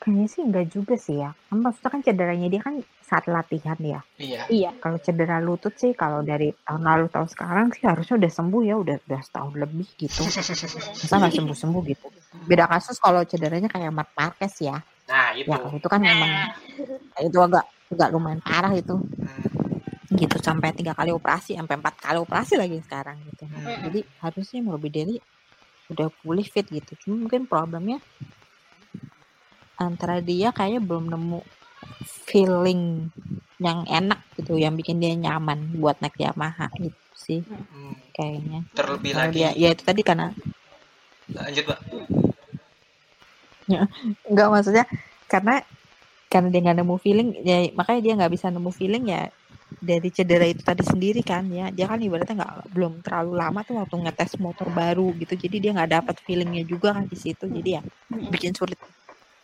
C: kayaknya sih enggak juga sih ya. Kan maksudnya kan cederanya dia kan saat latihan ya.
B: Iya.
A: Iya.
C: Kalau cedera lutut sih kalau dari tahun lalu tahun sekarang sih harusnya udah sembuh ya udah udah setahun lebih gitu. Masa nggak sembuh sembuh gitu. Beda kasus kalau cederanya kayak Mark Marquez ya.
B: Nah, itu.
C: Ya itu kan memang
A: Nah,
C: itu agak agak lumayan parah itu
B: Hmm.
C: Gitu sampai tiga kali operasi sampai empat kali operasi lagi sekarang gitu
B: Hmm.
C: jadi harusnya Morbidelli udah pulih fit gitu cuma mungkin problemnya antara dia kayaknya belum nemu feeling yang enak gitu yang bikin dia nyaman buat naik Yamaha gitu sih
B: Hmm.
C: kayaknya
B: Terlebih
C: Kalau
B: lagi.
C: dia ya itu tadi karena
B: Lanjut, Mbak.
C: Enggak maksudnya karena karena dia nggak nemu feeling ya makanya dia nggak bisa nemu feeling ya dari cedera itu tadi sendiri kan ya dia kan ibaratnya nggak belum terlalu lama tuh waktu ngetes motor baru gitu jadi dia nggak dapat feelingnya juga kan di situ jadi ya bikin sulit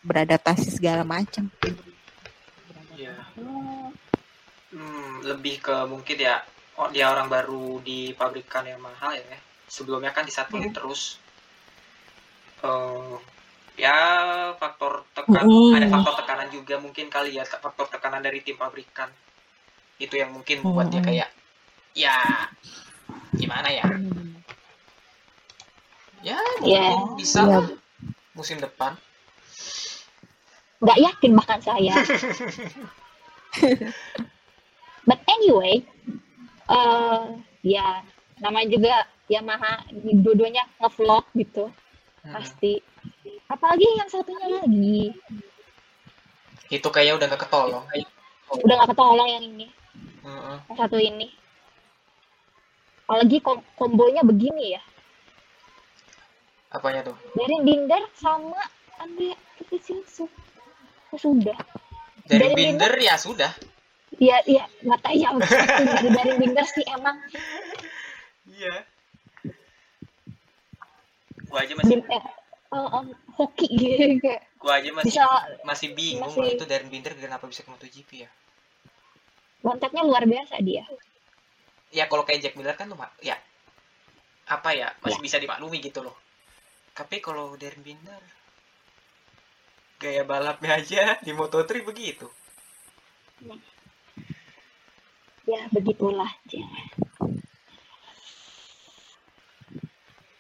C: beradaptasi segala macam
B: Iya. Hmm, lebih ke mungkin ya oh, dia orang baru di pabrikan yang mahal ya. Sebelumnya kan disatuin terus. Eh ya faktor tekan
C: Mm.
B: ada faktor tekanan juga mungkin kali ya faktor tekanan dari tim pabrikan itu yang mungkin buat dia
C: Mm.
B: kayak ya gimana ya ya
A: Iya.
B: mungkin bisa
C: Iya.
B: lah musim depan
A: nggak yakin bahkan saya. But anyway, eh ya namanya juga Yamaha dua-duanya ngevlog gitu
B: Hmm.
A: pasti. Apalagi yang satunya lagi
B: itu kayaknya udah gak ketolong
A: udah nggak ketolong yang ini,
B: Heeh.
A: yang satu ini. Apalagi kom kombonya begini ya.
B: apanya tuh
A: Dari Binder sama Andre Kivisinsuk. Oh, sudah.
B: dari
A: Dari
B: binder ya sudah
A: Iya, iya, nggak tahu ya. Dari dari Binder sih emang
B: iya gua aja masih
A: Bim, eh, em, hoki gitu kayak
B: gua aja masih
A: bisa
B: masih bingung
A: masih-
B: itu Darren Binder kenapa bisa ke MotoGP ya
A: lonteknya luar biasa dia.
B: ya kalau kayak Jack Miller kan tuh ya apa ya masih bisa dimaklumi gitu loh tapi kalau Darren Binder gaya balapnya aja di Moto3 begitu
A: Ya begitulah. Jen.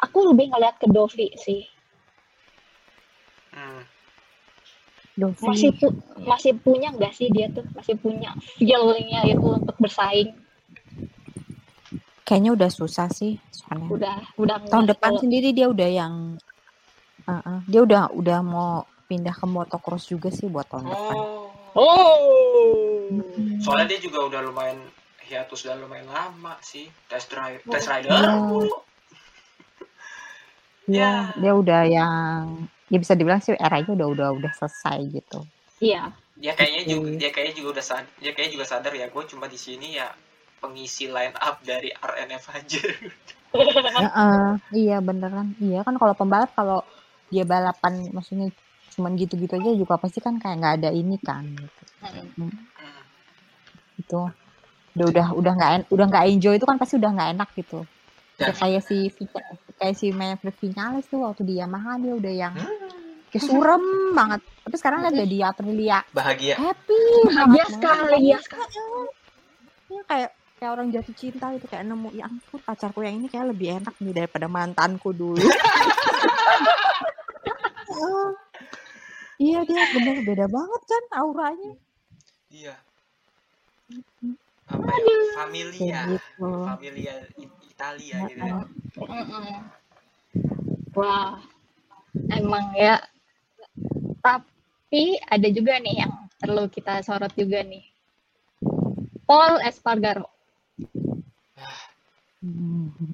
A: Aku lebih ngeliat ke Dovi sih.
B: hmm.
C: Dovi
A: Masih pu- masih punya nggak sih dia tuh? Masih punya feelingnya itu untuk bersaing.
C: kayaknya udah susah sih soalnya
A: Udah udah
C: tahun depan
A: se-
C: sendiri dia udah yang Uh-uh. dia udah udah mau pindah ke motocross juga sih buat tahun depan
B: oh
A: Oh.
B: soalnya dia juga udah lumayan hiatus udah lumayan lama sih test drive
A: Oh.
B: test rider mulu.
C: Ya, dia udah yang ya bisa dibilang sih eranya udah udah udah selesai gitu.
A: Iya.
B: dia kayaknya
C: Gitu.
B: juga dia kayaknya juga udah sadar dia kayaknya juga sadar ya gue cuma di sini ya pengisi line up dari RNF aja
C: Heeh, iya beneran. Iya kan kalau pembalap kalau dia balapan maksudnya cuman gitu-gitu aja juga pasti kan kayak nggak ada ini kan gitu.
B: Hmm.
C: Itu udah udah udah nggak udah nggak enjoy itu kan pasti udah nggak enak gitu.
B: Dan-
C: Ya, kayak si kayak si Maverick Vinales tuh waktu di Yamaha dia udah yang
B: Hmm.
C: kayak surem banget. Tapi sekarang ada di Aprilia
B: bahagia
C: happy
A: Bahagia sekali ya sekali.
C: Ya, kayak kayak orang jatuh cinta gitu kayak nemu ya ampun pacarku yang ini kayak lebih enak nih daripada mantanku dulu. Iya dia bener beda banget kan auranya
B: iya apa ya familia
C: gitu.
B: familia I- Italia gitu ya.
A: Mm-mm. Wah, emang ya. Tapi ada juga nih yang perlu kita sorot juga nih. Paul Espargaro.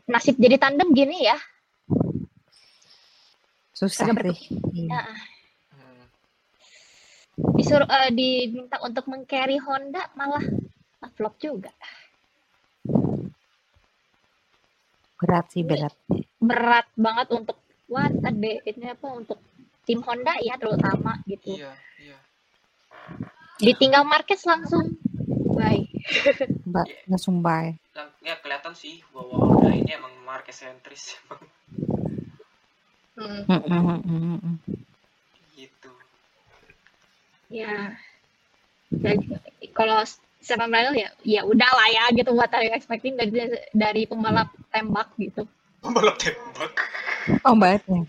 A: Nasib jadi tandem gini ya.
C: susah
A: Agak
C: sih. Iya.
A: Nah, disuruh eh, diminta untuk meng-carry Honda malah flop juga.
C: Berat sih berat.
A: Berat banget untuk what a day. ini apa untuk tim Honda ya terutama gitu.
B: iya iya
A: Ditinggal Marquez langsung. Bye.
C: Mbak ngesumbai.
B: Lang- ya kelihatan sih bahwa Honda ini emang Marquez sentris
A: Hmm.
C: Mm, mm, mm, mm, mm.
B: gitu
A: ya jadi kalau seven mile ya ya udah lah ya gitu what are you expecting dari dari pembalap tembak gitu
B: pembalap tembak
C: Oh bangetnya.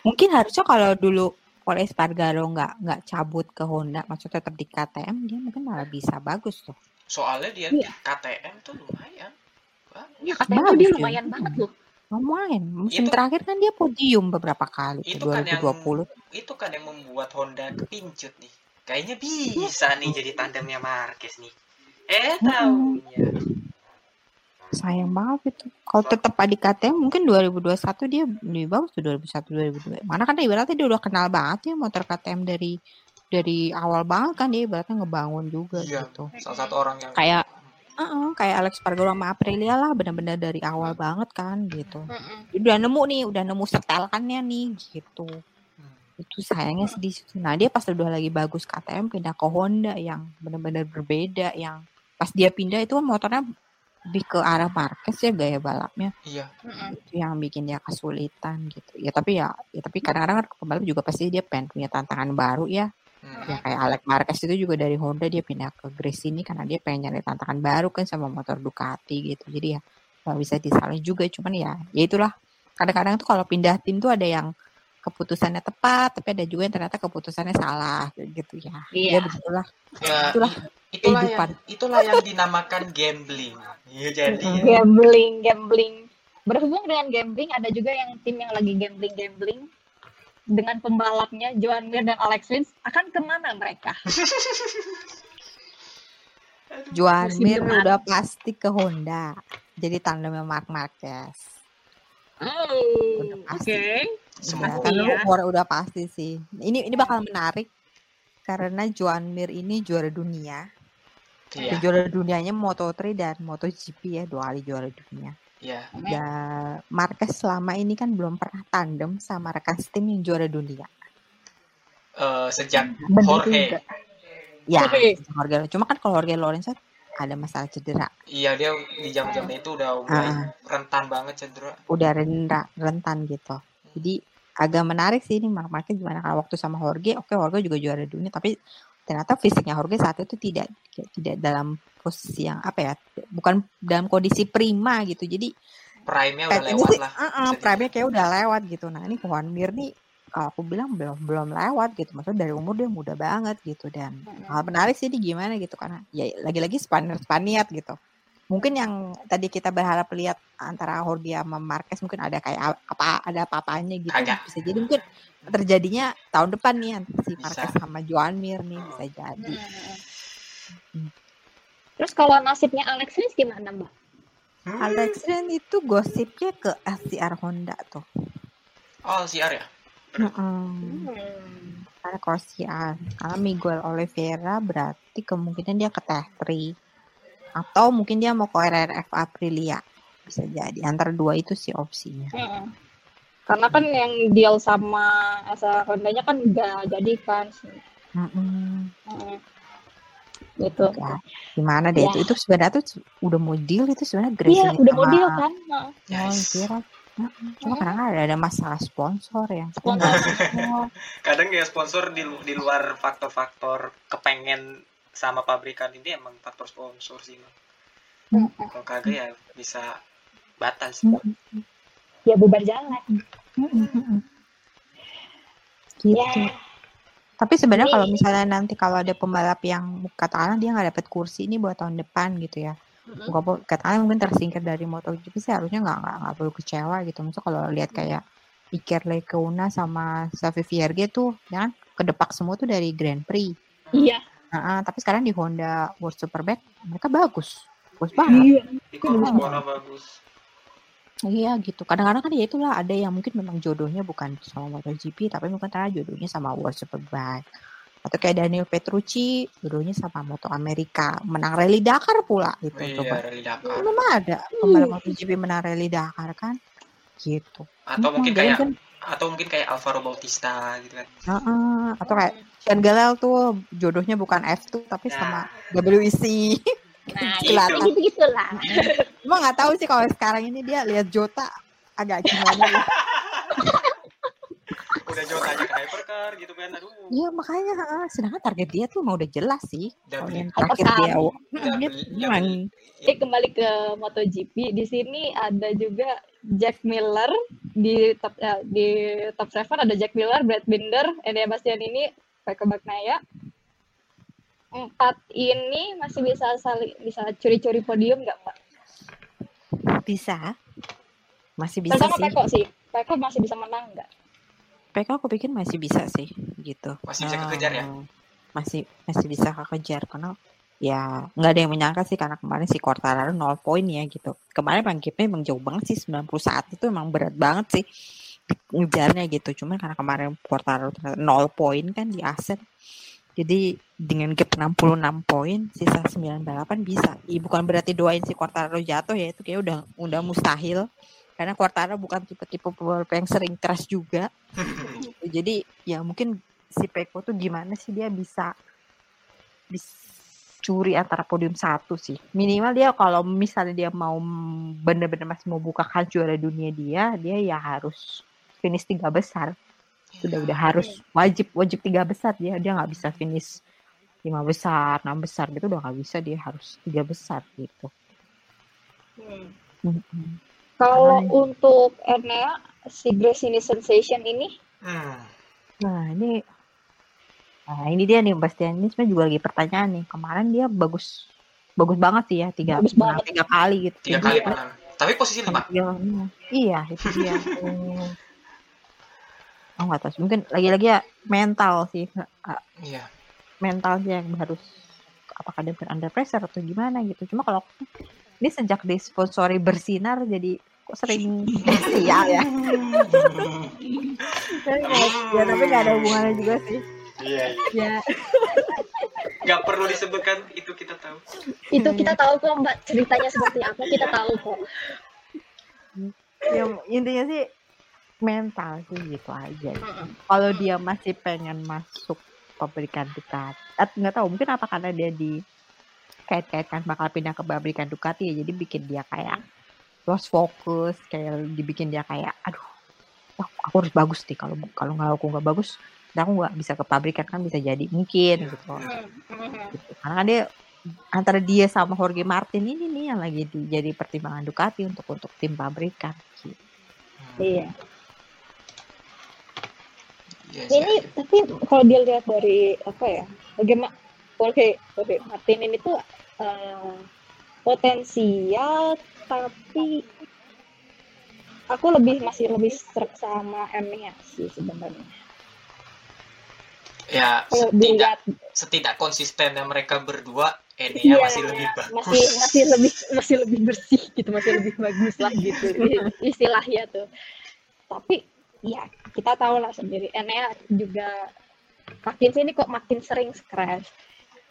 C: Mungkin harusnya kalau dulu oleh Espargaro nggak nggak cabut ke Honda, maksudnya tetap di KTM, dia mungkin malah bisa bagus tuh.
B: soalnya dia
A: Iya.
B: KTM tuh lumayan
A: ya katanya tuh
C: Bagus
A: dia
C: ya.
A: lumayan banget loh
C: Lumayan. Musim
B: Itu-
C: terakhir kan dia podium beberapa kali
B: Itu
C: tuh
B: kan yang
C: 2020.
B: itu kan yang membuat Honda kepincut nih. Kayaknya bisa nih jadi tandemnya Marquez nih. Eh taunya.
C: Sayang banget itu. Kalau tetap di KTM mungkin 2021 dia lebih bagus tuh 2001 2002. Mana kan ibaratnya dia udah kenal banget ya motor KTM dari dari awal banget kan dia ibaratnya ngebangun juga
B: Iya.
C: gitu.
B: Salah satu orang yang
C: Kayak Heeh, kayak Alex Spargaro sama Aprilia lah benar-benar dari awal banget kan gitu. Udah nemu nih, udah nemu setelkannya nih gitu. Itu sayangnya sih di situ. Nah, dia pas udah lagi bagus KTM pindah ke Honda yang benar-benar berbeda yang pas dia pindah itu kan motornya lebih ke arah Marquez ya gaya balapnya.
B: Iya.
C: Itu yang bikin dia kesulitan gitu. Ya tapi ya, ya tapi kadang-kadang kan pembalap juga pasti dia pengen punya tantangan baru ya.
B: Hmm.
C: ya kayak Alex Marquez itu juga dari Honda dia pindah ke Grace ini karena dia pengen nyari tantangan baru kan sama motor Ducati gitu. Jadi ya nggak bisa disalin juga. Cuman ya ya itulah. Kadang-kadang tuh kalau pindah tim tuh ada yang keputusannya tepat tapi ada juga yang ternyata keputusannya salah gitu ya.
A: Iya.
C: ya begitulah.
B: Ya,
C: Itulah
B: itulah
C: kehidupan.
B: yang itulah yang dinamakan gambling. Ya jadi ya.
A: gambling gambling. Berhubung dengan gambling ada juga yang tim yang lagi gambling gambling dengan pembalapnya Joan Mir dan Alex Rins akan ke mana mereka?
C: Juan
A: musim
C: Mir udah pasti ke Honda. Jadi tandemnya Mark Marquez
A: oh oke
C: pasti.
B: Semua
C: Ya,
A: Iya.
C: udah, udah pasti sih. Ini ini bakal menarik karena Joan Mir ini juara dunia.
B: Iya,
C: Dan Juara dunianya Moto3 dan MotoGP ya, dua kali juara dunia.
B: iya.
C: Dan Marquez selama ini kan belum pernah tandem sama rekan setim yang juara dunia.
B: Eh, sejak
C: Bener
B: Jorge.
C: juga. Ya. Jorge. Cuma kan kalau Jorge Lorenzo ada masalah cedera.
B: Iya dia di jam-jam itu udah mulai
C: Ah.
B: rentan banget cedera.
C: Udah rendah, rentan gitu. Jadi agak menarik sih ini Mark Marquez gimana kalau waktu sama Jorge. Oke, Jorge juga juara dunia tapi ternyata fisiknya Jorge saat itu tidak tidak dalam posisi yang apa ya bukan dalam kondisi prima gitu jadi
B: Prime-nya udah lewat
C: sih
B: lah.
C: uh-uh,
B: bisa dibilang.
C: prime kayak udah lewat gitu nah ini Juan Mir nih kalau aku bilang belum belum lewat gitu maksudnya dari umur dia muda banget gitu dan hal menarik sih ini gimana gitu karena ya lagi-lagi Spaniard Spaniard gitu mungkin yang tadi kita berharap lihat antara Jorge sama Marquez mungkin ada kayak apa ada apa-apanya gitu
B: Kagak.
C: bisa jadi mungkin terjadinya tahun depan nih antara si
B: Bisa.
C: Marquez sama Joan Mir nih bisa jadi
A: Hmm. Terus kalau nasibnya Alex Rins gimana, Mbak?
B: Hmm.
C: Alex Ren itu gosipnya ke SCR Honda tuh.
B: Oh, CR ya?
C: Mm-mm.
A: Hmm.
C: Karena kalau CR, kalau Miguel Oliveira berarti kemungkinan dia ke Teh3 atau mungkin dia mau ke RRF Aprilia bisa jadi antara dua itu sih opsinya.
A: Mm-mm. Karena kan yang deal sama Asa Honda-nya kan nggak jadi kan.
C: Mm-mm.
A: Mm. Gitu.
C: Ya, gimana deh
A: Ya.
C: itu itu sebenarnya tuh udah mau deal itu sebenarnya Gracie
A: Iya, udah mau deal kan.
B: Yes.
C: Oliveira. Cuma karena ada, ada masalah sponsor ya.
A: Sponsor.
B: Kadang ya sponsor di, di luar faktor-faktor kepengen sama pabrikan ini emang faktor sponsor sih. Kalau kagak ya bisa batal sih.
C: Mm-mm.
A: Ya bubar jalan.
C: Gitu.
A: Ya.
C: Tapi sebenarnya kalau misalnya nanti kalau ada pembalap yang katakanlah dia nggak dapat kursi ini buat tahun depan gitu ya, Nggak po- katakanlah mungkin tersingkir dari MotoGP sih harusnya nggak nggak nggak perlu kecewa gitu. Maksudnya kalau lihat kayak Iker Lecuona sama Xavi Vierge tuh, ya kan kedepak semua tuh dari Grand Prix.
A: Iya.
C: Nah, tapi sekarang di Honda World Superbike mereka bagus, bagus banget.
A: Iya.
C: Hmm.
B: Bona bagus.
C: Iya gitu. Kadang-kadang kan ya itulah ada yang mungkin memang jodohnya bukan sama MotoGP tapi mungkin karena jodohnya sama World Superbike. Atau kayak Daniel Petrucci jodohnya sama Moto Amerika, menang Rally Dakar pula gitu coba.
B: Iya, Rally Dakar.
C: Belum ada pembalap MotoGP menang Rally Dakar kan. Gitu.
B: Atau
C: Hmm,
B: mungkin
C: jadi
B: kayak
C: kan,
B: atau mungkin kayak Alvaro Bautista gitu kan.
C: Heeh. atau kayak Sean Galel tuh jodohnya bukan F2 tapi sama WEC.
A: Nah,
C: Selatan.
A: gitu gitulah.
C: Cuma nggak tahu sih kalau sekarang ini dia lihat Jota agak gimana ya.
B: Udah jauh aja ke hypercar gitu kan. Aduh.
C: Iya makanya heeh. sedangkan target dia tuh mau udah jelas sih. Yang
A: Apa
C: dia,
B: beli.
A: Jadi kembali ke MotoGP, di sini ada juga Jack Miller di top ya, di top 7 ada Jack Miller, Brad Binder, Enea Bastianini, Peko Bagnaya. Empat ini masih bisa saling bisa curi-curi podium nggak Pak?
C: bisa, masih bisa
A: Terutama
C: sih.
A: Peko sih, Peko masih bisa menang nggak?
C: PK aku pikir masih bisa sih gitu.
B: Masih bisa kekejar ya?
C: Eh, Masih masih bisa kekejar karena ya nggak ada yang menyangka sih karena kemarin si Quartararo 0 poin ya gitu. Kemarin emang gapnya emang jauh banget sih 91 itu emang berat banget sih ngejarnya gitu. Cuman karena kemarin Quartararo 0 poin kan di Asen. Jadi dengan gap 66 poin sisa 9 balapan bisa. Ih, bukan berarti doain si Quartararo jatuh ya itu kayak udah udah mustahil. Karena Quartararo bukan tipe-tipe pembalap yang sering crash juga. Jadi ya mungkin si Peko tuh gimana sih dia bisa bisa curi antara podium satu sih. Minimal dia kalau misalnya dia mau bener-bener masih mau buka kan juara dunia dia, dia ya harus finish tiga besar. Sudah udah harus wajib wajib tiga besar dia dia nggak bisa finish lima besar, enam besar gitu udah nggak bisa dia harus tiga besar gitu. Mm-mm.
A: Kalau untuk Enea, si Gresini Sensation ini,
B: Hmm.
C: Nah ini, nah ini dia nih Bastian ini sebenarnya juga lagi pertanyaan nih. Kemarin dia bagus, bagus banget sih ya tiga,
A: Bagus banget.
C: tiga kali gitu.
B: Tiga kali menang. Tapi posisi lima.
C: Iya, iya itu dia. Oh nggak tahu, sih. mungkin lagi-lagi ya mental sih, Ah,
B: Iya.
C: mental sih yang harus apakah dia under pressure atau gimana gitu. Cuma kalau ini sejak disponsori bersinar jadi kok sering sial ya. Tapi nggak- ya tapi nggak ada hubungannya juga sih.
B: Iya, iya.
C: Ya,
B: Gak perlu disebutkan itu kita tahu.
A: itu kita tahu kok Mbak ceritanya seperti apa, kita tahu kok.
C: ya intinya sih mental sih gitu aja. Kalau dia masih pengen masuk pabrikan Ducati, atau nggak tahu mungkin apa karena dia di kait-kaitkan bakal pindah ke pabrikan Ducati ya, jadi bikin dia kayak lost focus, kayak dibikin dia kayak aduh, wah, aku harus bagus nih kalau kalau nggak aku nggak bagus, dan aku nggak bisa ke pabrikan kan bisa jadi mungkin gitu. gitu. Karena kan dia antara dia sama Jorge Martin ini nih yang lagi di- jadi pertimbangan Ducati untuk untuk tim pabrikan. Gitu.
A: Iya.
B: Yes,
A: Ini
B: yes.
A: tapi kalau dilihat dari apa ya, bagaimana Jorge, Jorge Martin ini tuh eh, potensial tapi aku lebih masih lebih serak sama M nya sih sebenarnya.
B: ya
A: Kalau
B: setidak
A: dilihat
B: setidak konsistennya mereka berdua Enea
A: Iya,
B: masih lebih bagus.
A: masih masih lebih masih lebih bersih gitu masih lebih bagus lah gitu. Istilahnya tuh. Tapi ya kita tahu lah sendiri. Enea juga makin sini kok makin sering crash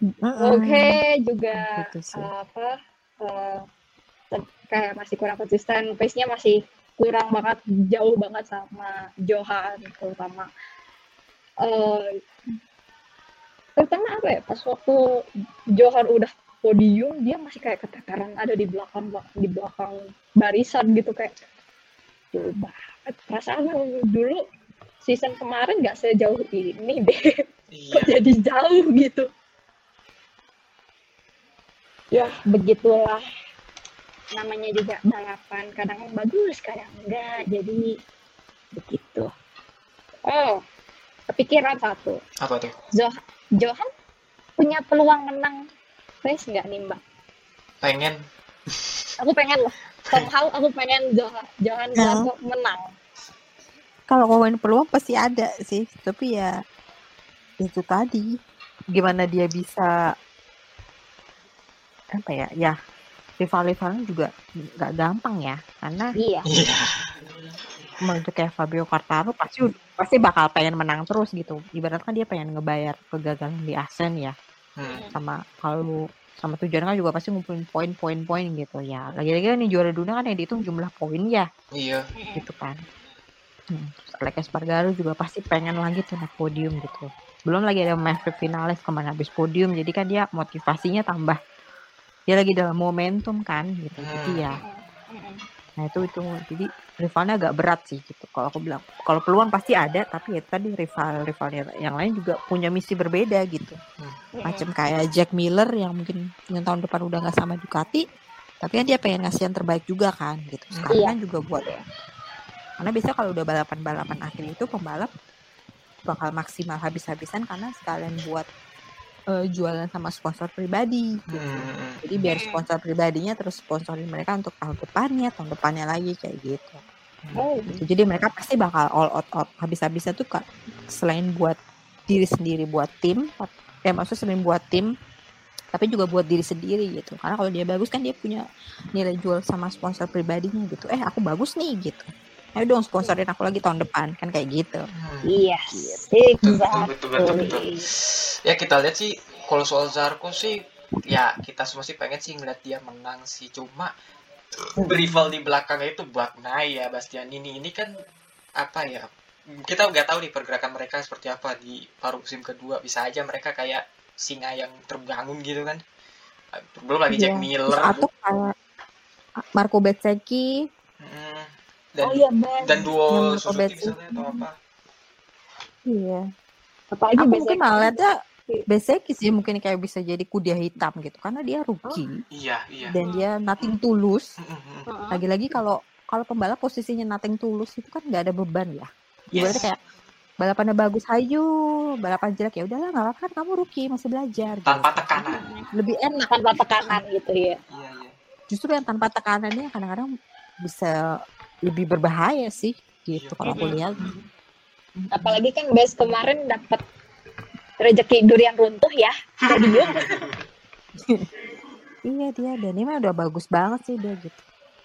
A: oke juga
C: Gitu sih.
A: apa eh, te- kayak masih kurang konsisten pace-nya masih kurang banget jauh banget sama Johan terutama. Eh terutama apa ya pas waktu Johan udah podium dia masih kayak keteteran ada di belakang di belakang barisan gitu kayak jauh banget perasaan dulu season kemarin nggak sejauh ini deh.
B: Iya.
A: Kok jadi jauh gitu ya. Begitulah. Namanya juga balapan kadang bagus kadang enggak jadi begitu. Oh kepikiran satu.
B: Apa tuh?
A: Zoh- Johan punya peluang menang race nggak nih mbak?
B: Pengen.
A: Aku pengen loh. Somehow aku pengen Johan Johan. Zarco menang.
C: Kalau ngomongin peluang pasti ada sih, tapi ya itu tadi. Gimana dia bisa apa ya? Ya rival-rivalnya juga nggak gampang ya, karena
A: iya
B: iya
C: untuk kayak Fabio Quartararo pasti pasti bakal pengen menang terus gitu. Ibaratkan dia pengen ngebayar kegagalan di Asen ya,
B: Hmm.
C: sama kalau sama tujuan kan juga pasti ngumpulin poin-poin-poin gitu ya. Lagi-lagi kan nih juara dunia kan yang dihitung jumlah poin ya,
B: iya
C: gitu kan. Hmm. Terus Alex Espargaro juga pasti pengen lagi tuh naik podium gitu. Belum lagi ada Maverick Vinales ke mana habis podium, jadi kan dia motivasinya tambah. Dia lagi dalam momentum kan gitu. Jadi
B: Hmm.
C: ya, nah itu itu jadi rivalnya agak berat sih gitu. Kalau aku bilang, kalau peluang pasti ada, tapi ya tadi rival rival yang lain juga punya misi berbeda gitu. Macam kayak Jack Miller yang mungkin yang tahun depan udah nggak sama Ducati, tapi kan dia pengen ngasih yang terbaik juga kan gitu. Sekarang
A: Iya.
C: kan juga buat karena biasanya kalau udah balapan-balapan akhir itu pembalap bakal maksimal habis-habisan karena sekalian buat eh, jualan sama sponsor pribadi gitu.
B: Hmm.
C: Jadi biar sponsor pribadinya terus sponsorin mereka untuk tahun depannya, tahun depannya lagi kayak gitu.
A: oh
C: Gitu. Jadi mereka pasti bakal all out, out habis-habisnya tuh Kak, selain buat diri sendiri buat tim, ya maksudnya selain buat tim tapi juga buat diri sendiri gitu. Karena kalau dia bagus kan dia punya nilai jual sama sponsor pribadinya gitu. Eh aku bagus nih gitu. Ayo dong sponsorin aku lagi tahun depan kan kayak gitu.
B: Hmm.
A: yes
B: betul
A: exactly
B: betul betul betul. ya kita lihat sih kalau soal Zarko sih ya kita semua sih pengen sih ngeliat dia menang sih. Cuma rival di belakangnya itu Bagnai ya Bastian. Ini ini kan apa ya kita nggak tahu nih pergerakan mereka seperti apa di paruh musim kedua. Bisa aja mereka kayak singa yang terbangun gitu kan. Belum lagi Jack
C: Iya.
B: Miller.
C: Atau kayak Marco Bezzecchi.
B: Hmm, dan
A: oh iya bang
B: dan
C: Yang
B: duo Suzuki misalnya atau apa
C: iya.
A: apalagi
C: Aku mungkin malah lihatnya Bezzecchi sih mungkin kayak bisa jadi kuda hitam gitu karena dia rookie
B: iya iya
C: dan dia nothing tulus.
B: Hmm, hmm, hmm.
A: Heeh.
C: Lagi-lagi kalau kalau pembalap posisinya nothing tulus itu kan nggak ada beban ya.
B: Yes.
C: kayak balapannya bagus, hayu, balapan jelek ya udahlah nggak apa-apa kamu rookie masih belajar.
B: tanpa
C: gitu.
B: tekanan
C: Lebih enak.
A: tanpa tekanan gitu ya
B: iya iya
C: Justru yang tanpa tekanannya kadang-kadang bisa lebih berbahaya sih gitu
B: Iya.
C: kalau aku lihat.
A: apalagi kan base kemarin dapat rezeki durian runtuh ya
C: Iya dia dan ini mah udah bagus banget sih dia gitu.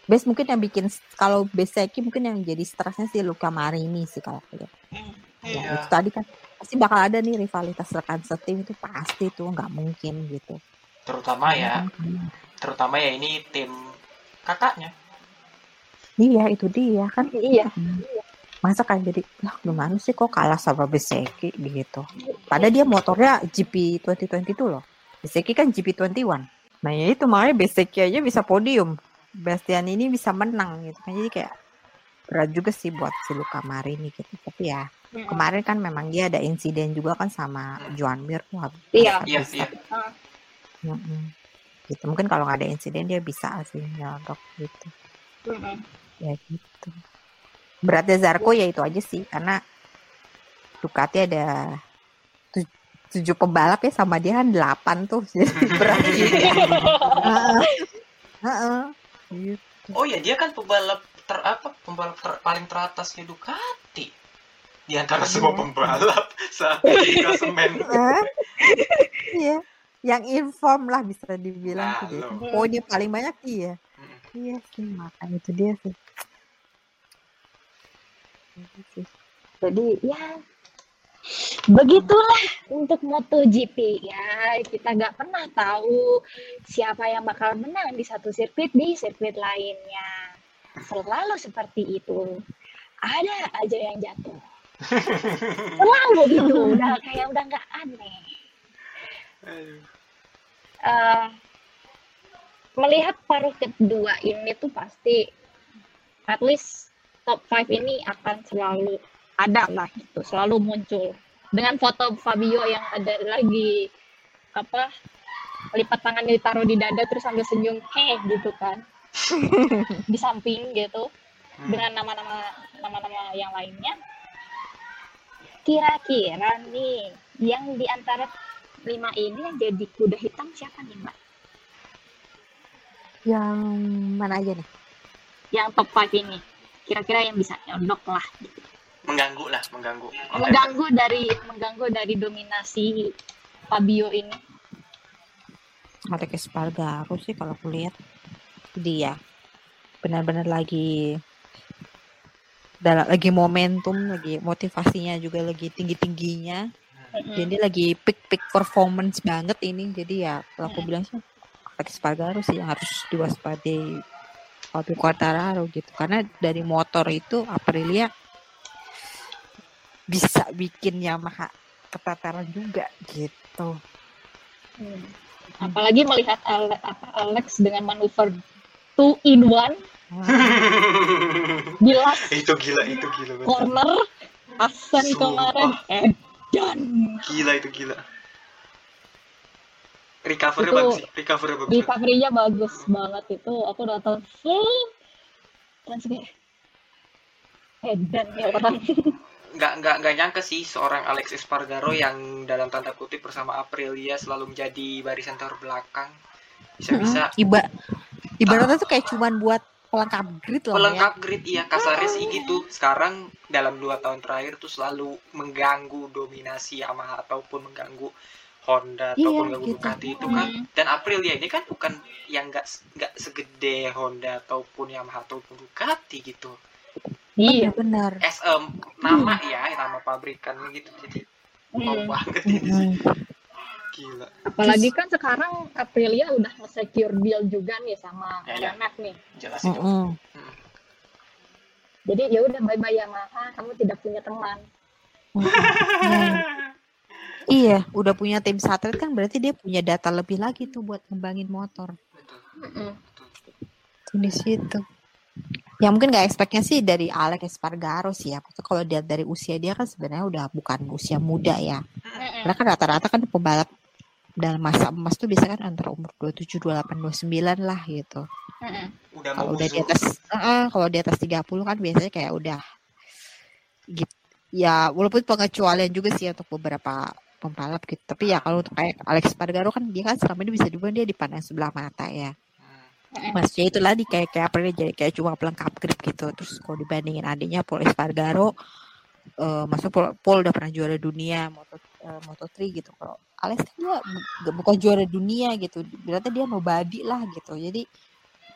C: Best mungkin yang bikin kalau Beseki mungkin yang jadi stresnya sih Luka Marini sih kalau aku lihat. Ya,
B: Iya.
C: itu tadi kan pasti bakal ada nih rivalitas rekan setim itu pasti tuh nggak mungkin gitu.
B: terutama
C: Iya.
B: ya terutama ya ini tim kakaknya
C: Iya itu dia kan.
A: iya
C: Masa kan jadi lah gimana sih kok kalah sama Beseki gitu. Padahal dia motornya GP 2022 loh. Beseki kan GP 21. Nah ya itu makanya Beseki aja bisa podium. Bastian ini bisa menang gitu kan. Jadi kayak berat juga sih buat si Luka Marini gitu. Tapi ya kemarin kan memang dia ada insiden juga kan sama Joan Mir habis-
A: Iya.
B: iya iya
C: Mm-mm. gitu mungkin kalau nggak ada insiden dia bisa sih nyodok gitu
A: Mm-mm.
C: Ya gitu beratnya Zarko ya itu aja sih karena Ducati ada tu- tujuh pembalap ya sama dia kan delapan tuh jadi berat gitu Heeh. Heeh. Gitu.
B: oh ya dia kan pembalap ter apa pembalap ter- paling teratas di Ducati di antara semua pembalap saat di klasemen.
C: Hah? iya yang inform lah bisa dibilang
B: Nah,
C: gitu. poinnya paling banyak iya iya sih makanya itu dia sih sih.
A: Jadi ya begitulah untuk MotoGP ya kita nggak pernah tahu siapa yang bakal menang di satu sirkuit di sirkuit lainnya selalu seperti itu ada aja yang jatuh selalu gitu udah kayak udah nggak aneh. Eh, melihat paruh kedua ini tuh pasti at least top 5 ini akan selalu ada lah. gitu, selalu muncul. Dengan foto Fabio yang ada lagi apa lipat tangannya ditaruh di dada terus sambil senyum heh gitu kan. Di samping gitu.
B: Hmm.
A: dengan nama-nama nama-nama yang lainnya. Kira-kira nih yang di antara lima ini yang jadi kuda hitam siapa nih mbak?
C: Yang mana aja nih?
A: Yang top 5 ini kira-kira yang bisa nyodok lah. Gitu.
B: mengganggu lah mengganggu.
A: Mengganggu dari mengganggu dari dominasi Fabio ini.
C: Alex Espargaro sih kalau aku lihat. Dia benar-benar lagi dalam lagi momentum lagi motivasinya juga lagi tinggi tingginya
A: Mm-mm.
C: jadi lagi peak peak performance banget ini. Jadi ya kalau aku bilang sih Alex Espargaro sih yang harus diwaspadai Fabio Quartararo gitu. Karena dari motor itu Aprilia bisa bikin Yamaha ketataran juga gitu.
A: Hmm. apalagi melihat Ale- apa, Alex dengan manuver two in one. Di last
B: itu gila itu gila
A: corner.
B: Sumpah.
A: kemarin edan
B: gila itu gila recovery
A: Itu-
B: bagus sih recovery bagus
A: recovery-nya bagus banget itu. Aku nonton full dan kayak edan ya orang.
B: Nggak nggak nggak nyangka sih seorang Alex Espargaro yang dalam tanda kutip bersama Aprilia selalu menjadi barisan terbelakang. Bisa-bisa
C: Iba ibaratnya tuh kayak cuman buat pelengkap grid loh ya.
B: pelengkap grid iya. Kasarnya sih gitu. Sekarang dalam dua tahun terakhir tuh selalu mengganggu dominasi Yamaha ataupun mengganggu Honda
C: Iya,
B: ataupun
C: gitu.
B: Ducati itu kan
A: Hmm.
B: dan Aprilia ini kan bukan yang nggak nggak segede Honda ataupun Yamaha ataupun Ducati gitu
A: iya
C: benar
B: as em, nama ya nama pabrikannya gitu jadi wow
A: Hmm.
B: banget ini sih gila
A: apalagi kan sekarang Aprilia udah nge-secure deal juga nih sama
B: Ya, ya.
A: Nih
B: jelas itu
C: Mm-mm.
A: jadi ya udah bye bye Yamaha kamu tidak punya teman
C: Mm. Iya, udah punya tim satelit kan berarti dia punya data lebih lagi tuh buat ngembangin motor.
B: betul
C: Di situ. Ya mungkin nggak expect-nya sih dari Alex Espargaro sih ya. Maksudnya kalau dia dari usia dia kan sebenarnya udah bukan usia muda ya. Karena kan rata-rata kan pembalap dalam masa emas tuh biasanya kan antara umur 27, 28, 29 lah gitu.
B: Udah
C: Kalau udah di atas Heeh, kalau di atas 30 kan biasanya kayak udah gitu. Ya walaupun pengecualian juga sih untuk beberapa pembalap gitu. Tapi ya kalau untuk kayak Alex Espargaro kan dia kan selama ini bisa dibilang dia dipandang sebelah mata ya.
B: Hmm.
C: Maksudnya itu di kayak kayak apa dia jadi kayak cuma pelengkap grip gitu. Terus kalau dibandingin adiknya Paul Espargaro eh maksudnya Paul, Paul udah pernah juara dunia moto eh, Moto3 gitu. Kalau Alex kan dia bu- bukan juara dunia gitu. Berarti dia nobody lah gitu. Jadi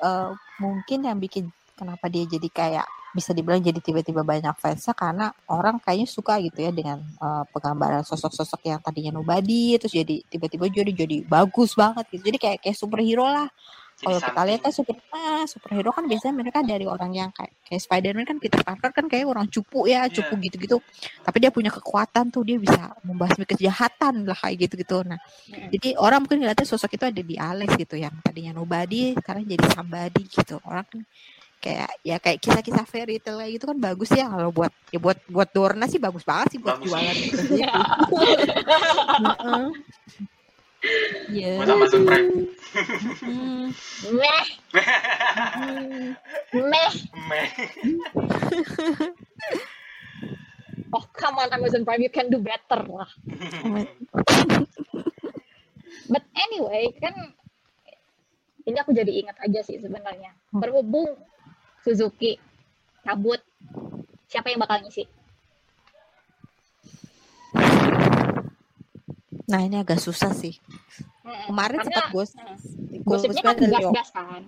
C: eh, mungkin yang bikin kenapa dia jadi kayak bisa dibilang jadi tiba-tiba banyak fansnya karena orang kayaknya suka gitu ya dengan eh, penggambaran sosok-sosok yang tadinya nobody terus jadi tiba-tiba jadi jadi bagus banget gitu. Jadi kayak kayak superhero lah kalau kita lihat kan super ah, superhero kan biasanya mereka dari orang yang kayak kayak Spider-Man kan Peter Parker kan kayak orang cupu ya, cupu gitu-gitu. Tapi dia punya kekuatan tuh dia bisa membasmi kejahatan lah kayak gitu-gitu. Nah,
A: Mm-mm.
C: jadi orang mungkin ngeliatnya sosok itu ada di Alex gitu yang tadinya nobody sekarang jadi somebody gitu. Orang kan kayak ya kayak kisah-kisah fairy tale kayak gitu kan bagus ya kalau buat ya buat buat Dorna sih bagus banget sih buat
B: Bagus.
C: jualan gitu. Heeh. Iya.
B: buat Amazon Prime
A: meh meh
B: meh
A: oh come on Amazon Prime you can do better lah but anyway kan ini aku jadi ingat aja sih sebenarnya berhubung Suzuki, cabut. Siapa yang bakal ngisi?
C: Nah ini agak susah sih.
A: Hmm,
C: Kemarin sempat
A: gue
C: hmm,
A: gosipnya kan gas-gas kan?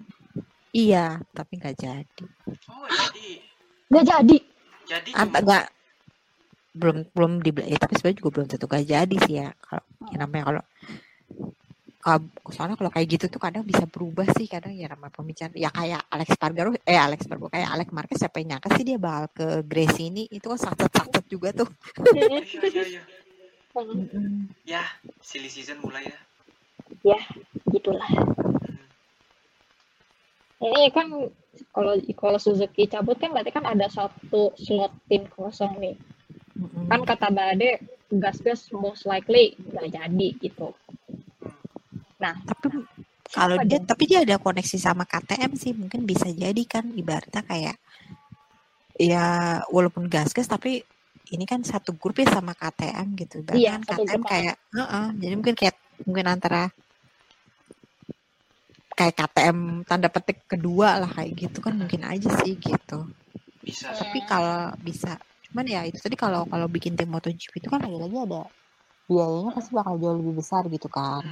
C: Iya, tapi nggak jadi.
B: Oh jadi.
A: Nggak jadi.
B: Jadi.
C: Belum belum dibeli. ya, tapi sebenarnya juga belum tentu gak jadi sih ya kalau hmm. namanya kalau kalau soalnya kalau kayak gitu tuh kadang bisa berubah sih kadang ya namanya pembicaraan ya kayak Alex Spargaro eh Alex Spargaro kayak Alex Marquez siapa yang nyangka sih dia bakal ke Grace ini itu kan sakit-sakit juga tuh.
A: Mm,
B: Ya, silly season mulai ya.
A: ya, gitulah.
B: Hmm.
A: Ini kan kalau kalau Suzuki cabut kan berarti kan ada satu slot tim kosong nih.
C: Mm-mm.
A: Kan kata Bade gas-gas most likely nggak jadi gitu. Nah,
C: tapi kalau
A: siapa
C: dia
A: dong?
C: tapi dia ada koneksi sama KTM sih mungkin bisa jadi kan ibaratnya kayak ya walaupun gas-gas tapi ini kan satu grup ya sama KTM gitu ibaratnya
A: Iya,
C: kan KTM
A: grup.
C: kayak heeh, jadi mungkin kayak mungkin antara kayak KTM tanda petik kedua lah kayak gitu kan mungkin aja sih gitu
B: Bisa
C: tapi kalau bisa cuman ya itu tadi kalau kalau bikin tim MotoGP itu kan lagi-lagi ada biayanya pasti bakal jauh lebih besar gitu kan.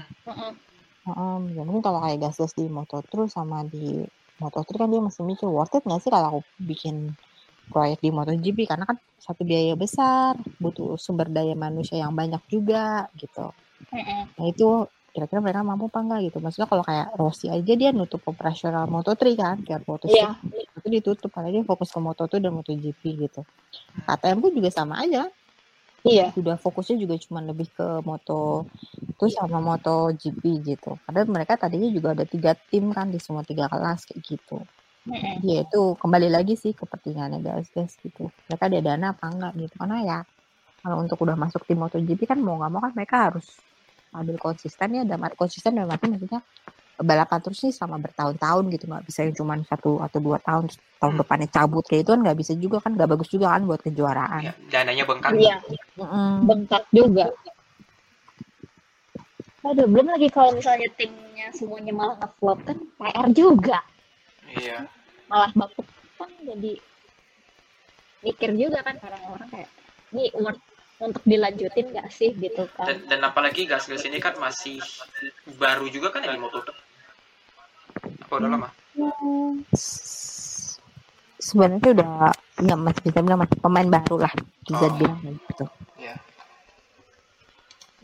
C: Heeh, ya mungkin kalau kayak gas-gas di Moto2 sama di Moto3 kan dia masih mikir worth it nggak sih kalau aku bikin proyek di MotoGP? Karena kan satu biaya besar butuh sumber daya manusia yang banyak juga gitu.
A: Mm-mm.
C: nah itu kira-kira mereka mampu apa enggak gitu. Maksudnya kalau kayak Rossi aja dia nutup operasional Moto3 kan biar Moto3
A: Iya.
C: itu ditutup karena dia fokus ke Moto2 dan MotoGP gitu. KTM pun juga sama aja
A: Iya.
C: udah fokusnya juga cuma lebih ke moto terus sama moto GP gitu padahal mereka tadinya juga ada tiga tim kan di semua tiga kelas kayak gitu
A: Mm-mm.
C: ya itu kembali lagi sih kepentingannya guys guys gitu mereka ada dana apa enggak gitu karena ya kalau untuk udah masuk tim MotoGP kan mau nggak mau kan mereka harus ambil konsisten ya dan konsisten dalam arti maksudnya balapan terus nih selama bertahun-tahun gitu nggak bisa yang cuma satu atau dua tahun tahun depannya cabut kayak itu kan nggak bisa juga kan nggak bagus juga kan buat kejuaraan
B: Ya, dananya bengkak.
A: Iya.
C: Mm-mm.
A: bengkak juga. Aduh, belum lagi kalau misalnya timnya semuanya malah nge-flop kan PR juga.
B: Iya.
A: Malah bapuk kan jadi mikir juga kan orang-orang kayak ini worth untuk dilanjutin gak sih gitu kan.
B: Dan, dan apalagi gas-gas ini kan masih baru juga kan ya di moto apa udah lama
C: S- sebenarnya udah ya masih bisa bilang masih pemain baru lah bisa
B: Oh.
C: kayak gitu.
B: ya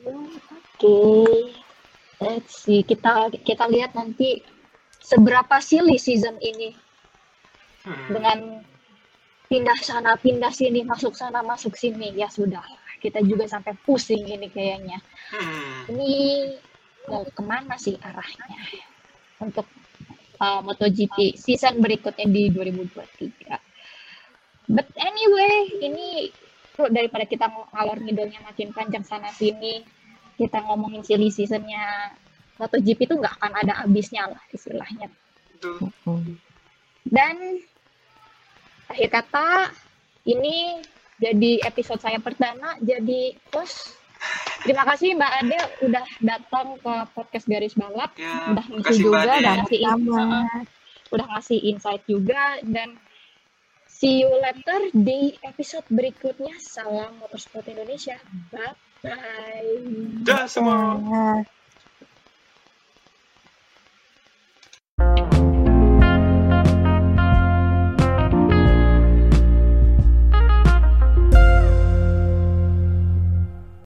A: Hmm, Oke. Let's see. Kita kita lihat nanti seberapa silly season ini
B: Hmm.
A: dengan pindah sana pindah sini masuk sana masuk sini ya sudah kita juga sampai pusing ini kayaknya
B: Hmm.
A: ini mau ke mana sih arahnya untuk uh, MotoGP season berikutnya di 2023 but anyway ini daripada kita ngalor ngidolnya makin panjang sana sini kita ngomongin silly seasonnya MotoGP itu nggak akan ada habisnya lah istilahnya
B: Betul.
C: Hmm.
A: dan akhir kata ini jadi episode saya perdana jadi host. Terima kasih Mbak Ade udah datang ke podcast garis balap,
B: Ya,
A: udah ngisi
B: Mbak
A: juga, udah ngasih udah ngasih insight juga dan see you later di episode berikutnya. Salam Motorsport Indonesia. Bye bye.
B: Dah semua.